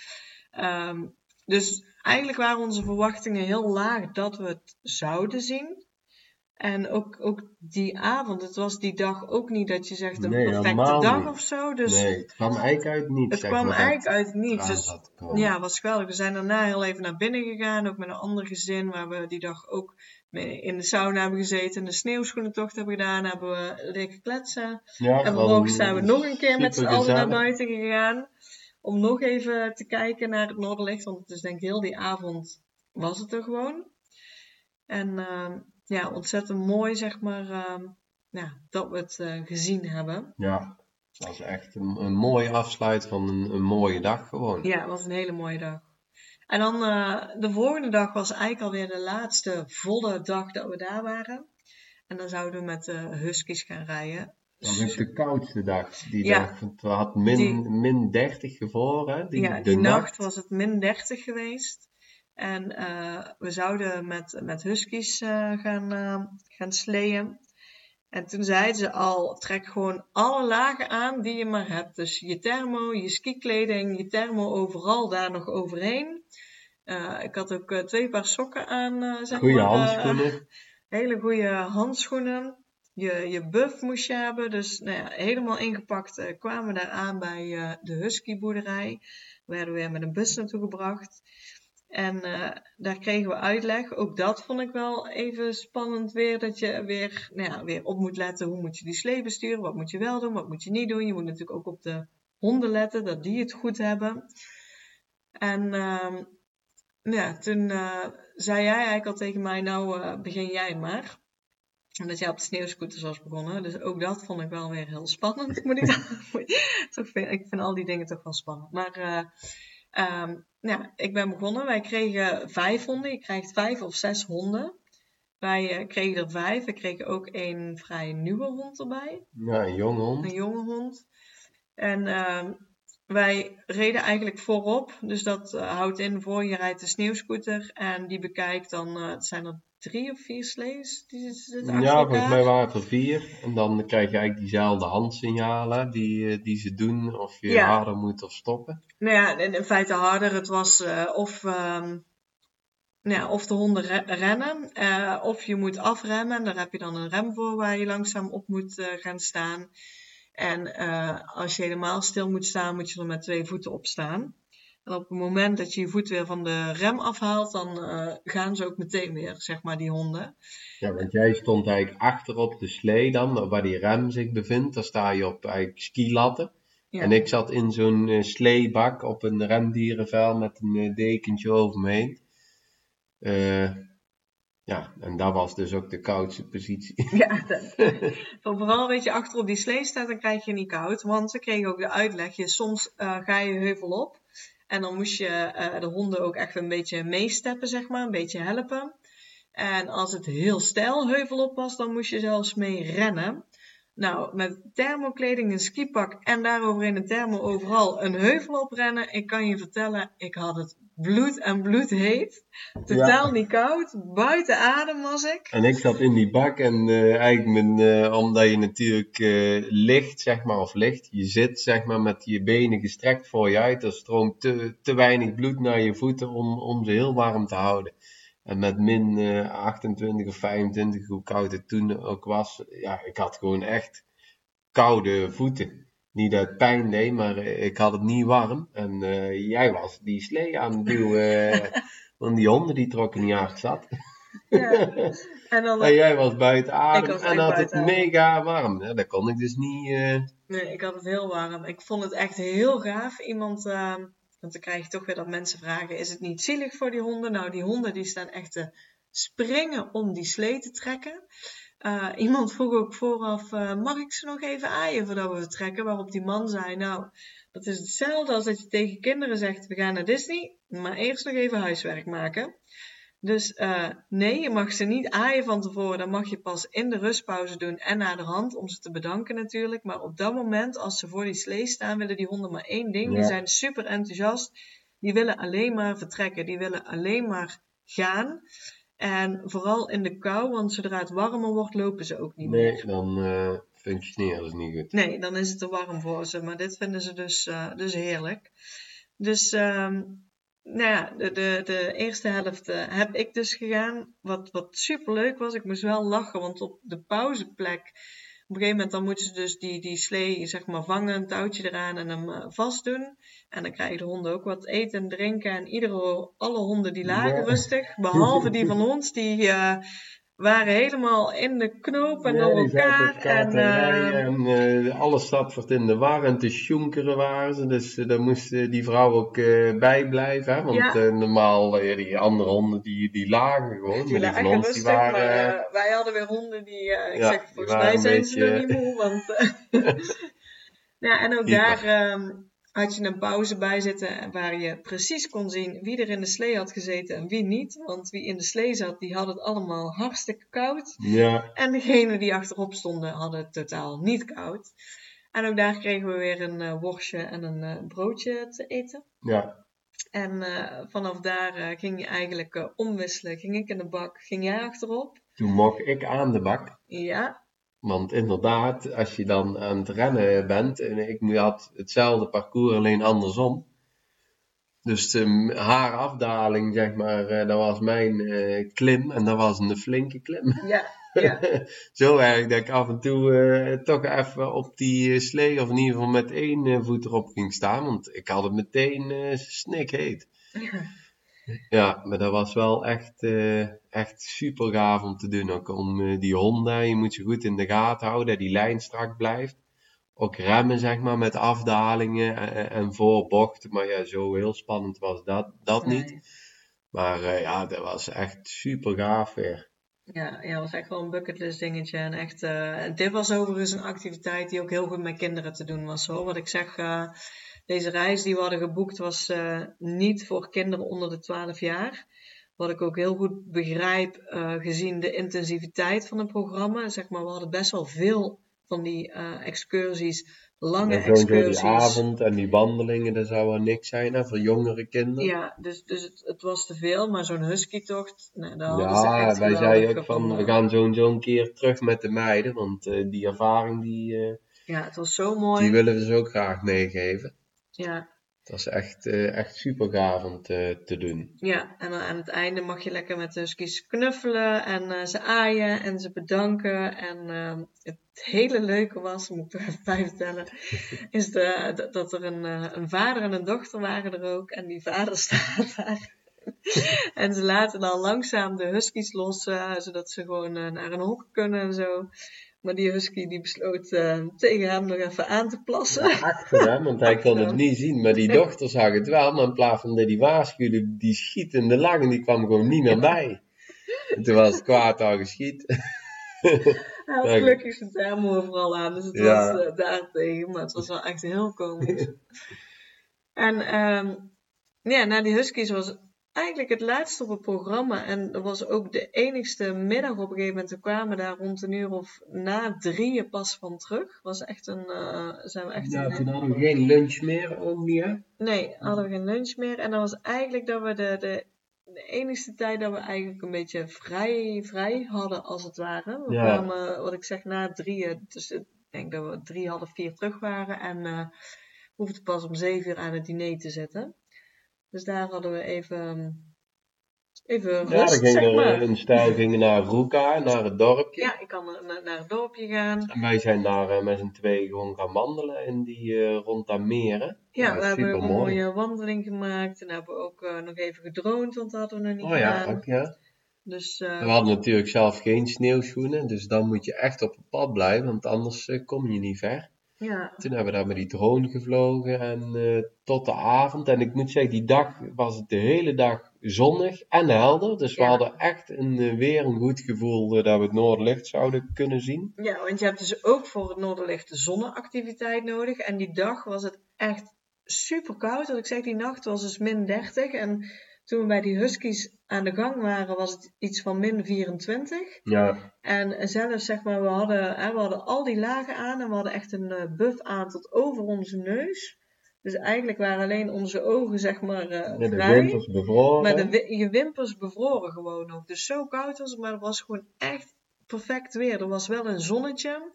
Um, dus eigenlijk waren onze verwachtingen heel laag dat we het zouden zien. En ook, ook die avond, het was die dag ook niet dat je zegt een perfecte dag of zo. Dus nee, het kwam eigenlijk uit niets. Het kwam eigenlijk uit niets. Dus ja, was geweldig. We zijn daarna heel even naar binnen gegaan, ook met een ander gezin, waar we die dag ook in de sauna hebben gezeten, de sneeuwschoenentocht hebben gedaan, hebben we liggen kletsen. Ja, en vervolgens zijn we nog een keer met z'n allen naar buiten gegaan. Om nog even te kijken naar het Noorderlicht, want het is denk ik heel die avond was het er gewoon. En uh, ja, ontzettend mooi, zeg maar, ja, dat we het uh, gezien hebben. Ja, het was echt een, een mooie afsluit van een, een mooie dag gewoon. Ja, het was een hele mooie dag. En dan uh, de volgende dag was eigenlijk alweer de laatste volle dag dat we daar waren. En dan zouden we met de Huskies gaan rijden. Dat was de koudste dag. Die ja, dag, het had min, die, min 30 gevroren. Die, ja, die nacht was het min 30 geweest. En uh, we zouden met, met huskies uh, gaan, uh, gaan sleeën. En toen zeiden ze al, trek gewoon alle lagen aan die je maar hebt. Dus je thermo, je skikleding, je thermo overal daar nog overheen. ik had ook twee paar sokken aan. zeg maar, handschoenen. hele goede handschoenen. Je, je buff moest je hebben. Dus nou ja, helemaal ingepakt kwamen we daar aan bij de husky boerderij. Werden we weer met een bus naartoe gebracht. En uh, daar kregen we uitleg. Ook dat vond ik wel even spannend weer. Dat je weer, nou ja, weer op moet letten. Hoe moet je die slee besturen? Wat moet je wel doen? Wat moet je niet doen? Je moet natuurlijk ook op de honden letten. Dat die het goed hebben. En uh, ja, toen uh, zei jij eigenlijk al tegen mij. Nou uh, begin jij maar. En dat jij op de sneeuwscooters was begonnen. Dus ook dat vond ik wel weer heel spannend. Moet ik, toch vind, ik vind al die dingen toch wel spannend. Maar... Um, ja, ik ben begonnen. Wij kregen vijf honden. Je krijgt vijf of zes honden. Wij uh, kregen er vijf. We kregen ook een vrij nieuwe hond erbij. Ja, een jonge hond. Een jonge hond. En uh, wij reden eigenlijk voorop. Dus dat uh, houdt in, voor je rijdt de sneeuwscooter. En die bekijkt dan, uh, zijn er drie of vier slees die Ja, volgens mij waren het er vier. En dan krijg je eigenlijk diezelfde handsignalen die, eh, die ze doen. Of je harder moet of stoppen. Nou ja, in, feite harder. Het was uh, of, um, nou ja, of de honden re rennen. Uh, of je moet afremmen. Daar heb je dan een rem voor waar je langzaam op moet gaan staan. En als je helemaal stil moet staan, moet je er met twee voeten op staan. En op het moment dat je je voet weer van de rem afhaalt, dan uh, gaan ze ook meteen weer, zeg maar, die honden. Ja, want jij stond eigenlijk achter op de slee dan, waar die rem zich bevindt. Daar sta je op eigenlijk skilatten. Ja. En ik zat in zo'n uh, sleebak op een remdierenvel met een uh, dekentje over me heen. ja, en dat was dus ook de koudste positie. Ja, dat, vooral weet je, achter op die slee staat, dan krijg je niet koud. Want ze kregen ook de uitleg, je, soms ga je heuvel op en dan moest je uh, de honden ook echt een beetje meesteppen, zeg maar, een beetje helpen. En als het heel stijl heuvel op was, dan moest je zelfs mee rennen. Nou, met thermokleding, een skipak en daaroverheen een thermo overal een heuvel oprennen. Ik kan je vertellen, ik had het bloed en bloed heet. Totaal niet koud. Buiten adem was ik. En ik zat in die bak en uh, eigenlijk mijn, uh, omdat je natuurlijk uh, ligt, zeg maar, of ligt, je zit zeg maar met je benen gestrekt voor je uit. Er stroomt te, te weinig bloed naar je voeten om, om ze heel warm te houden. En met min 28 of 25, hoe koud het toen ook was, ja, ik had gewoon echt koude voeten niet uit pijn deed, maar eh, ik had het niet warm. En uh, jij was die slee aan het duwen. Want die honden die trokken niet zat. Ja. En, dan, en jij was buiten adem en had het mega warm. Ja, dat kon ik dus niet. Uh... Nee, ik had het heel warm. Ik vond het echt heel gaaf. Iemand, uh, want dan krijg je toch weer dat mensen vragen: is het niet zielig voor die honden? Nou, die honden die staan echt te springen om die slee te trekken. Uh, iemand vroeg ook vooraf, uh, mag ik ze nog even aaien voordat we vertrekken? Waarop die man zei, nou, dat is hetzelfde als dat je tegen kinderen zegt, we gaan naar Disney, maar eerst nog even huiswerk maken. Dus uh, nee, je mag ze niet aaien van tevoren. Dan mag je pas in de rustpauze doen en naar de hand om ze te bedanken natuurlijk. Maar op dat moment, als ze voor die slee staan, willen die honden maar één ding. Die zijn super enthousiast. Die willen alleen maar vertrekken. Die willen alleen maar gaan. En vooral in de kou, want zodra het warmer wordt, lopen ze ook niet nee, meer. Nee, dan uh, functioneren ze niet goed. Nee, dan is het te warm voor ze. Maar dit vinden ze dus, uh, dus heerlijk. Dus um, nou ja, de, de, de eerste helft uh, heb ik dus gegaan. Wat, wat super leuk was, ik moest wel lachen, want op de pauzeplek, op een gegeven moment dan moeten ze dus die, die slee zeg maar vangen, een touwtje eraan en hem uh, vastdoen. En dan krijgen de honden ook wat eten en drinken. En iedere, alle honden die lagen ja. rustig, behalve die van ons, die uh, waren helemaal in de knoop en door elkaar. En, uh, en uh, alles zat wat in de war en te sjonkeren waren ze. Dus uh, daar moest die vrouw ook bij blijven. Hè? Want ja. normaal, die andere honden die, die lagen gewoon. Die maar lagen ons, rustig, die waren, maar wij hadden weer honden die, ik ja, zeg, volgens mij zijn beetje... ze nog niet moe. Want, ja, en ook daar um, had je een pauze bij zitten waar je precies kon zien wie er in de slee had gezeten en wie niet. Want wie in de slee zat, die had het allemaal hartstikke koud. Ja. En degenen die achterop stonden, hadden het totaal niet koud. En ook daar kregen we weer een uh, worstje en een uh, broodje te eten. Ja. En uh, vanaf daar ging je eigenlijk omwisselen. Ging ik in de bak, ging jij achterop. Toen mocht ik aan de bak. Ja, want inderdaad, als je dan aan het rennen bent, en ik had hetzelfde parcours, alleen andersom. Dus de, haar afdaling, zeg maar, dat was mijn uh, klim en dat was een flinke klim. Ja, ja. Zo erg dat ik af en toe uh, toch even op die slee, of in ieder geval met één voet erop ging staan, want ik had het meteen uh, snikheet. Ja. Ja, maar dat was wel echt, uh, echt super gaaf om te doen. Ook om uh, die honden, je moet ze goed in de gaten houden, dat die lijn strak blijft. Ook remmen, zeg maar, met afdalingen en, en voorbochten. Maar ja, zo heel spannend was dat, dat nee. niet. Maar uh, ja, dat was echt super gaaf weer. Ja, ja, dat was echt wel een bucketlist dingetje. En echt, dit was overigens een activiteit die ook heel goed met kinderen te doen was hoor. Wat ik zeg, deze reis die we hadden geboekt was uh, niet voor kinderen onder de 12 jaar. Wat ik ook heel goed begrijp, uh, gezien de intensiviteit van het programma. Zeg maar, we hadden best wel veel van die uh, excursies, lange excursies. die avond en die wandelingen, dat zou niks zijn hè, voor jongere kinderen. Ja, dus, dus het, het was te veel, maar zo'n husky-tocht, nou, daar ja, ze echt wij zeiden ook van, we gaan zo'n zo'n keer terug met de meiden, want die ervaring die... ja, het was zo mooi. Die willen we ze ook graag meegeven. Ja. Het was echt, uh, echt super gaaf om te, te doen. Ja, en dan aan het einde mag je lekker met de huskies knuffelen en uh, ze aaien en ze bedanken. En uh, het hele leuke was, moet ik er even bij vertellen, is de, dat er een, een vader en een dochter waren er ook. En die vader staat daar. en ze laten dan langzaam de huskies los, zodat ze gewoon naar een hok kunnen en zo. Maar die husky die besloot uh, tegen hem nog even aan te plassen. Ja, achter hem, want hij kon het niet zien. Maar die dochter zag het wel. Maar in plaats van dat die waarschuwde, die schietende lang, die kwam gewoon niet meer bij. En toen was het kwaad al geschiet. Hij had gelukkig zijn term overal aan, dus het ja. was uh, daartegen. Maar het was wel echt heel komisch. en um, ja, na die huskies was eigenlijk het laatste op het programma. En dat was ook de enigste middag op een gegeven moment. We kwamen daar rond een uur of na drieën pas van terug. Was echt een, uh, zijn we echt ja, toen hadden we geen lunch meer, ook niet hè? Nee, hadden we geen lunch meer. En dat was eigenlijk dat we de, de, de enigste tijd dat we eigenlijk een beetje vrij, vrij hadden, als het ware. We Ja. kwamen, wat ik zeg, na drieën. Dus ik denk dat we drie, half vier terug waren. En eh hoefden pas om zeven uur aan het diner te zitten. Dus daar hadden we even, even Ja, rust, dan ging zeg er maar. een stijl ging naar Ruka, naar het dorpje. Ja, ik kan naar, naar het dorpje gaan. En wij zijn daar eh, met z'n tweeën gewoon gaan wandelen in die, eh, rond dat meren. Ja, we hebben een mooie wandeling gemaakt. En hebben we ook eh, nog even gedroomd, want dat hadden we nog niet Oh ja, gedaan. ook ja. Dus eh, We hadden natuurlijk zelf geen sneeuwschoenen, dus dan moet je echt op het pad blijven, want anders kom je niet ver. Ja. Toen hebben we daar met die drone gevlogen en uh, tot de avond. En ik moet zeggen, die dag was het de hele dag zonnig en helder. Dus we hadden echt een, uh, weer een goed gevoel uh, dat we het Noorderlicht zouden kunnen zien. Ja, want je hebt dus ook voor het Noorderlicht de zonneactiviteit nodig. En die dag was het echt super koud. Wat ik zeg, die nacht was dus min 30. En toen we bij die Huskies aan de gang waren, was het iets van min 24. Ja. En zelfs, zeg maar, we hadden, hè, we hadden al die lagen aan en we hadden echt een uh, buff aan tot over onze neus. Dus eigenlijk waren alleen onze ogen, zeg maar, uh, ja, de wimpers bevroren. Maar de, je wimpers bevroren gewoon nog. Dus zo koud was het, maar het was gewoon echt perfect weer. Er was wel een zonnetje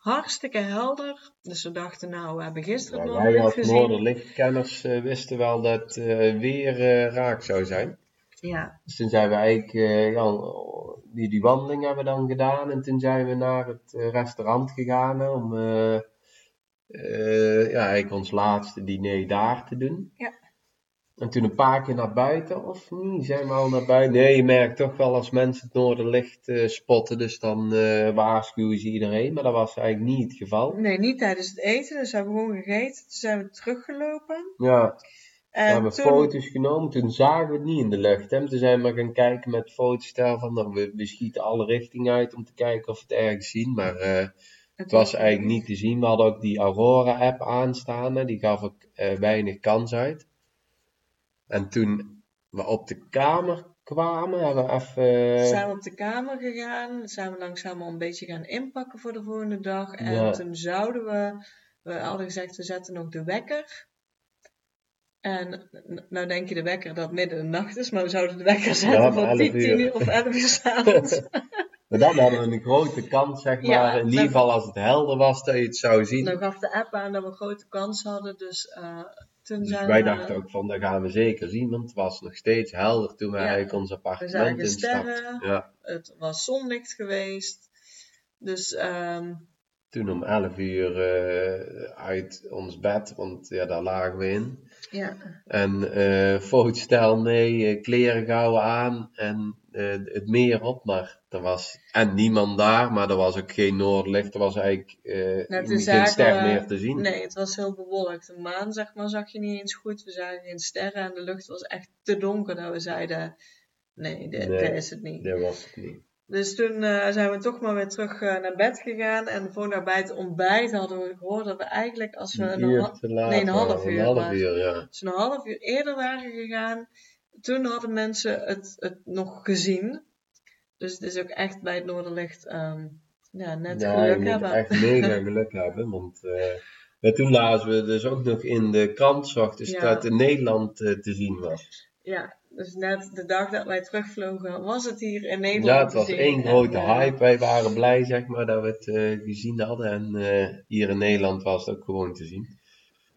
hartstikke helder. Dus we dachten, nou, we hebben gisteren ja, het Wij als. Noorderlichtkenners uh, wisten wel dat het uh, weer uh, raak zou zijn. Ja. Dus toen zijn we eigenlijk, ja, die, die wandeling hebben we dan gedaan. En toen zijn we naar het restaurant gegaan om ja, eigenlijk ons laatste diner daar te doen. Ja. En toen een paar keer naar buiten, of niet? Zijn we al naar buiten? Nee, je merkt toch wel als mensen het noorderlicht uh, spotten, dus dan uh, waarschuwen ze iedereen. Maar dat was eigenlijk niet het geval. Nee, niet tijdens het eten, dus we hebben gewoon gegeten. Toen zijn we teruggelopen. Ja, en we hebben toen... foto's genomen, toen zagen we het niet in de lucht. Hè? Toen zijn we gaan kijken met fotostel van, nou, we, we schieten alle richtingen uit om te kijken of we het ergens zien. Maar uh, het was eigenlijk niet te zien. We hadden ook die Aurora-app aanstaan, hè? die gaf ook weinig kans uit. En toen we op de kamer kwamen, hebben we even... Zijn we op de kamer gegaan, zijn we langzaam al een beetje gaan inpakken voor de volgende dag. En Ja. toen zouden we, we hadden gezegd, we zetten nog de wekker. En nou denk je de wekker dat midden in de nacht is, maar we zouden de wekker zetten Ja, voor om 10, 11 10 uur. uur of 11 uur s'avonds. Maar dan hadden we een grote kans, zeg maar, Ja, in ieder geval als het helder was, dat je het zou zien. Dan gaf de app aan dat we een grote kans hadden, dus eh, toen Dus zijn wij we... dachten ook van, dat gaan we zeker zien, want het was nog steeds helder toen we Ja. eigenlijk ons We appartement instapten. sterren, Ja, het was zonlicht geweest. Dus ehm, toen om 11 uur eh, uit ons bed, want ja, daar lagen we in. ja, En eh fotostel mee, kleren gauw aan en het meer op. Maar er was en niemand daar, maar er was ook geen noordlicht. Er was eigenlijk eh, Nou, toen geen zagen ster meer te zien. nee, het was heel bewolkt. De maan, zeg maar, zag je niet eens goed. We zagen geen sterren en de lucht was echt te donker dat we zeiden, nee, dit, Nee. dit is het niet. Dat was het niet. Dus toen eh, zijn we toch maar weer terug eh, naar bed gegaan. En voor bij het ontbijt hadden we gehoord dat we eigenlijk als we Een nee, een half uur Een half uur, ja. als we een half uur eerder waren gegaan, toen hadden mensen het, het nog gezien. Dus het is ook echt bij het Noorderlicht ehm, ja, net Ja, je geluk moet hebben. echt mega geluk hebben, want eh, toen lazen we dus ook nog in de krant, s ochtends, Ja. dat het in Nederland eh, te zien was. Ja, dus net de dag dat wij terugvlogen, was het hier in Nederland. Ja, het te was zien. één grote hype. Wij waren blij, zeg maar, dat we het eh, gezien hadden. En hier in Nederland was het ook gewoon te zien.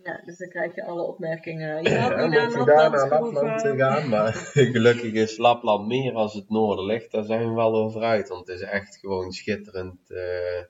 Ja, dus dan krijg je alle opmerkingen. Je Ja, had niet daar Lapland naar Lapland gehoeven. gaan, maar gelukkig is Lapland meer als het noorden ligt. Daar zijn we wel over uit, want het is echt gewoon schitterend. eh,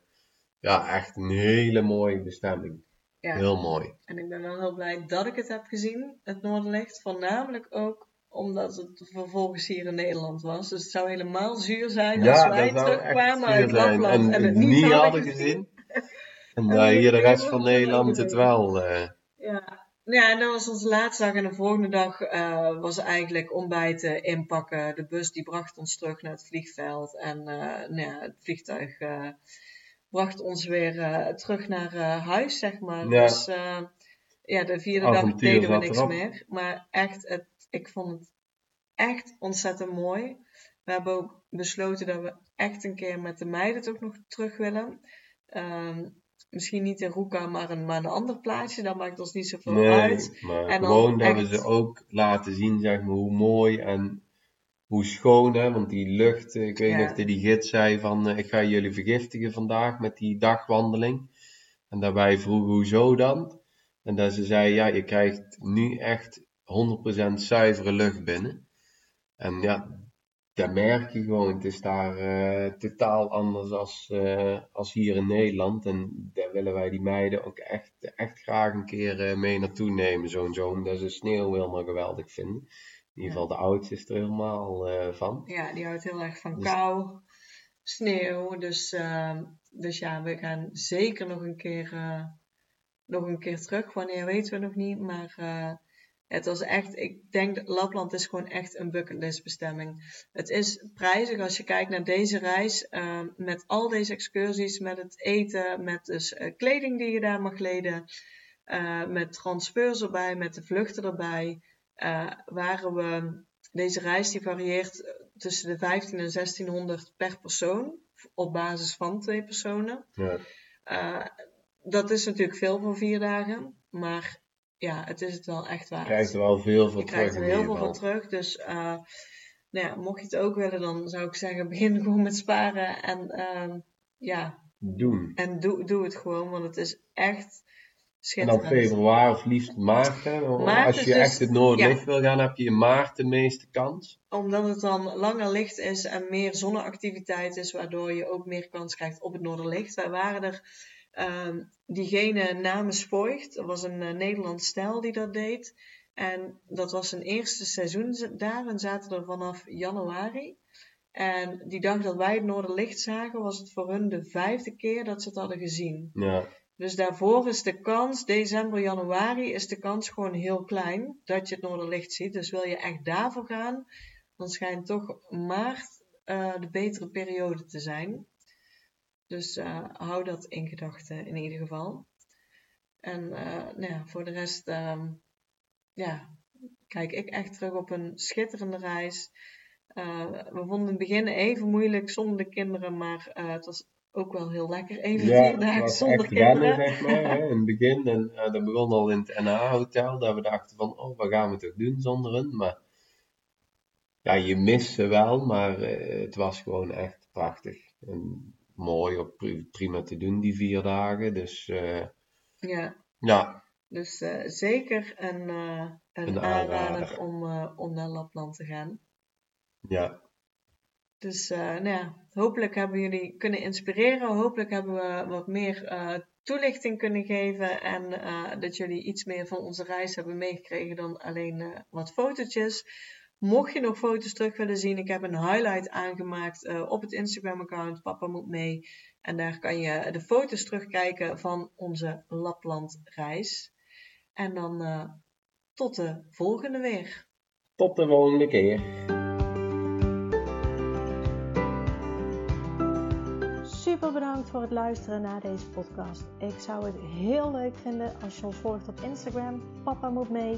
ja, echt een hele mooie bestemming. Ja. Heel mooi. En ik ben wel heel blij dat ik het heb gezien, het Noorderlicht. Voornamelijk ook omdat het vervolgens hier in Nederland was. Dus het zou helemaal zuur zijn als wij terugkwamen uit. Lapland en, En het niet, hadden gezien. En hier de rest van Nederland het wel. eh, Ja. Ja, en dat was onze laatste dag. En de volgende dag eh, was eigenlijk ontbijten, inpakken. De bus die bracht ons terug naar het vliegveld. En eh, nou ja, het vliegtuig eh, bracht ons weer terug naar huis, zeg maar. Ja. Dus ja, de vierde dag deden we niks erop. meer. Maar echt, het, ik vond het echt ontzettend mooi. We hebben ook besloten dat we echt een keer met de meiden toch nog terug willen. Ehm, misschien niet in Roeka, maar een, maar een ander plaatsje. Dat maakt ons niet zoveel Nee, uit. maar En gewoon dat we ze ook laten zien, zeg maar, hoe mooi en hoe schoon, hè. Want die lucht, ik weet Ja. nog dat die gids zei van, eh, ik ga jullie vergiftigen vandaag met die dagwandeling. En daarbij vroegen, hoezo dan? En dat ze zei, ja, je krijgt nu echt 100% zuivere lucht binnen. En ja, dat merk je gewoon. Het is daar eh, totaal anders als, eh, als hier in Nederland. En daar willen wij die meiden ook echt, echt graag een keer eh, mee naartoe nemen. Zo'n zo, omdat ze sneeuw helemaal geweldig vinden. In ieder geval de oudste is er helemaal van. Ja, die houdt heel erg van Dus- kou, sneeuw. Dus, dus ja, we gaan zeker nog een keer nog een keer terug. Wanneer weten we nog niet. Maar het was echt, ik denk Lapland is gewoon echt een bucketlist bestemming. Het is prijzig als je kijkt naar deze reis. met al deze excursies, met het eten, met dus kleding die je daar mag leden. met transfers erbij, met de vluchten erbij. waren we, deze reis die varieert tussen de 15 en 1600 per persoon op basis van twee personen. Ja. Dat is natuurlijk veel voor vier dagen, maar ja, het is het wel echt waard. Je krijgt er wel veel voor je terug. Je krijgt er heel veel voor terug, dus uh, nou ja, mocht je het ook willen, dan zou ik zeggen, begin gewoon met sparen en uh, ja. Doen. En doe, doe het gewoon, want het is echt en dan februari of liefst maart. Hè? Als je dus- echt het noordlicht wil gaan, heb je in maart de meeste kans. Omdat het dan langer licht is en meer zonneactiviteit is, waardoor je ook meer kans krijgt op het noorderlicht. Wij waren er, uh, diegene namens Voigt, dat was een uh, Nederlands stel die dat deed. En dat was zijn eerste seizoen daar en zaten er vanaf januari. En die dag dat wij het noorderlicht zagen, was het voor hun de vijfde keer dat ze het hadden gezien. Ja. Dus daarvoor is de kans, december, januari, is de kans gewoon heel klein dat je het noorderlicht ziet. Dus wil je echt daarvoor gaan, dan schijnt toch maart uh, de betere periode te zijn. Dus uh, hou dat in gedachten in ieder geval. En uh, nou ja, voor de rest, uh, ja, kijk ik echt terug op een schitterende reis. we vonden het begin even moeilijk zonder de kinderen, maar het was ook wel heel lekker. Even ja, vier dagen zonder kinderen. zeg maar, hè, in het begin. En dat begon al in het NA-hotel, dat we dachten van, oh, wat gaan we toch doen zonder hen? Maar ja, je mist ze wel, maar het was gewoon echt prachtig. En mooi, op prima te doen die vier dagen. Dus uh, ja. ja. Dus zeker een, een, een aanrader om, om naar Lapland te gaan. Ja, dus nou ja, hopelijk hebben jullie kunnen inspireren. Hopelijk hebben we wat meer toelichting kunnen geven. En uh, dat jullie iets meer van onze reis hebben meegekregen dan alleen wat fotootjes. Mocht je nog foto's terug willen zien, ik heb een highlight aangemaakt op het Instagram-account Papa Moet Mee. En daar kan je de foto's terugkijken van onze Lapland-reis. En dan tot de volgende weer. Tot de volgende keer. super bedankt voor het luisteren naar deze podcast. Ik zou het heel leuk vinden als je ons volgt op Instagram. Papa moet mee.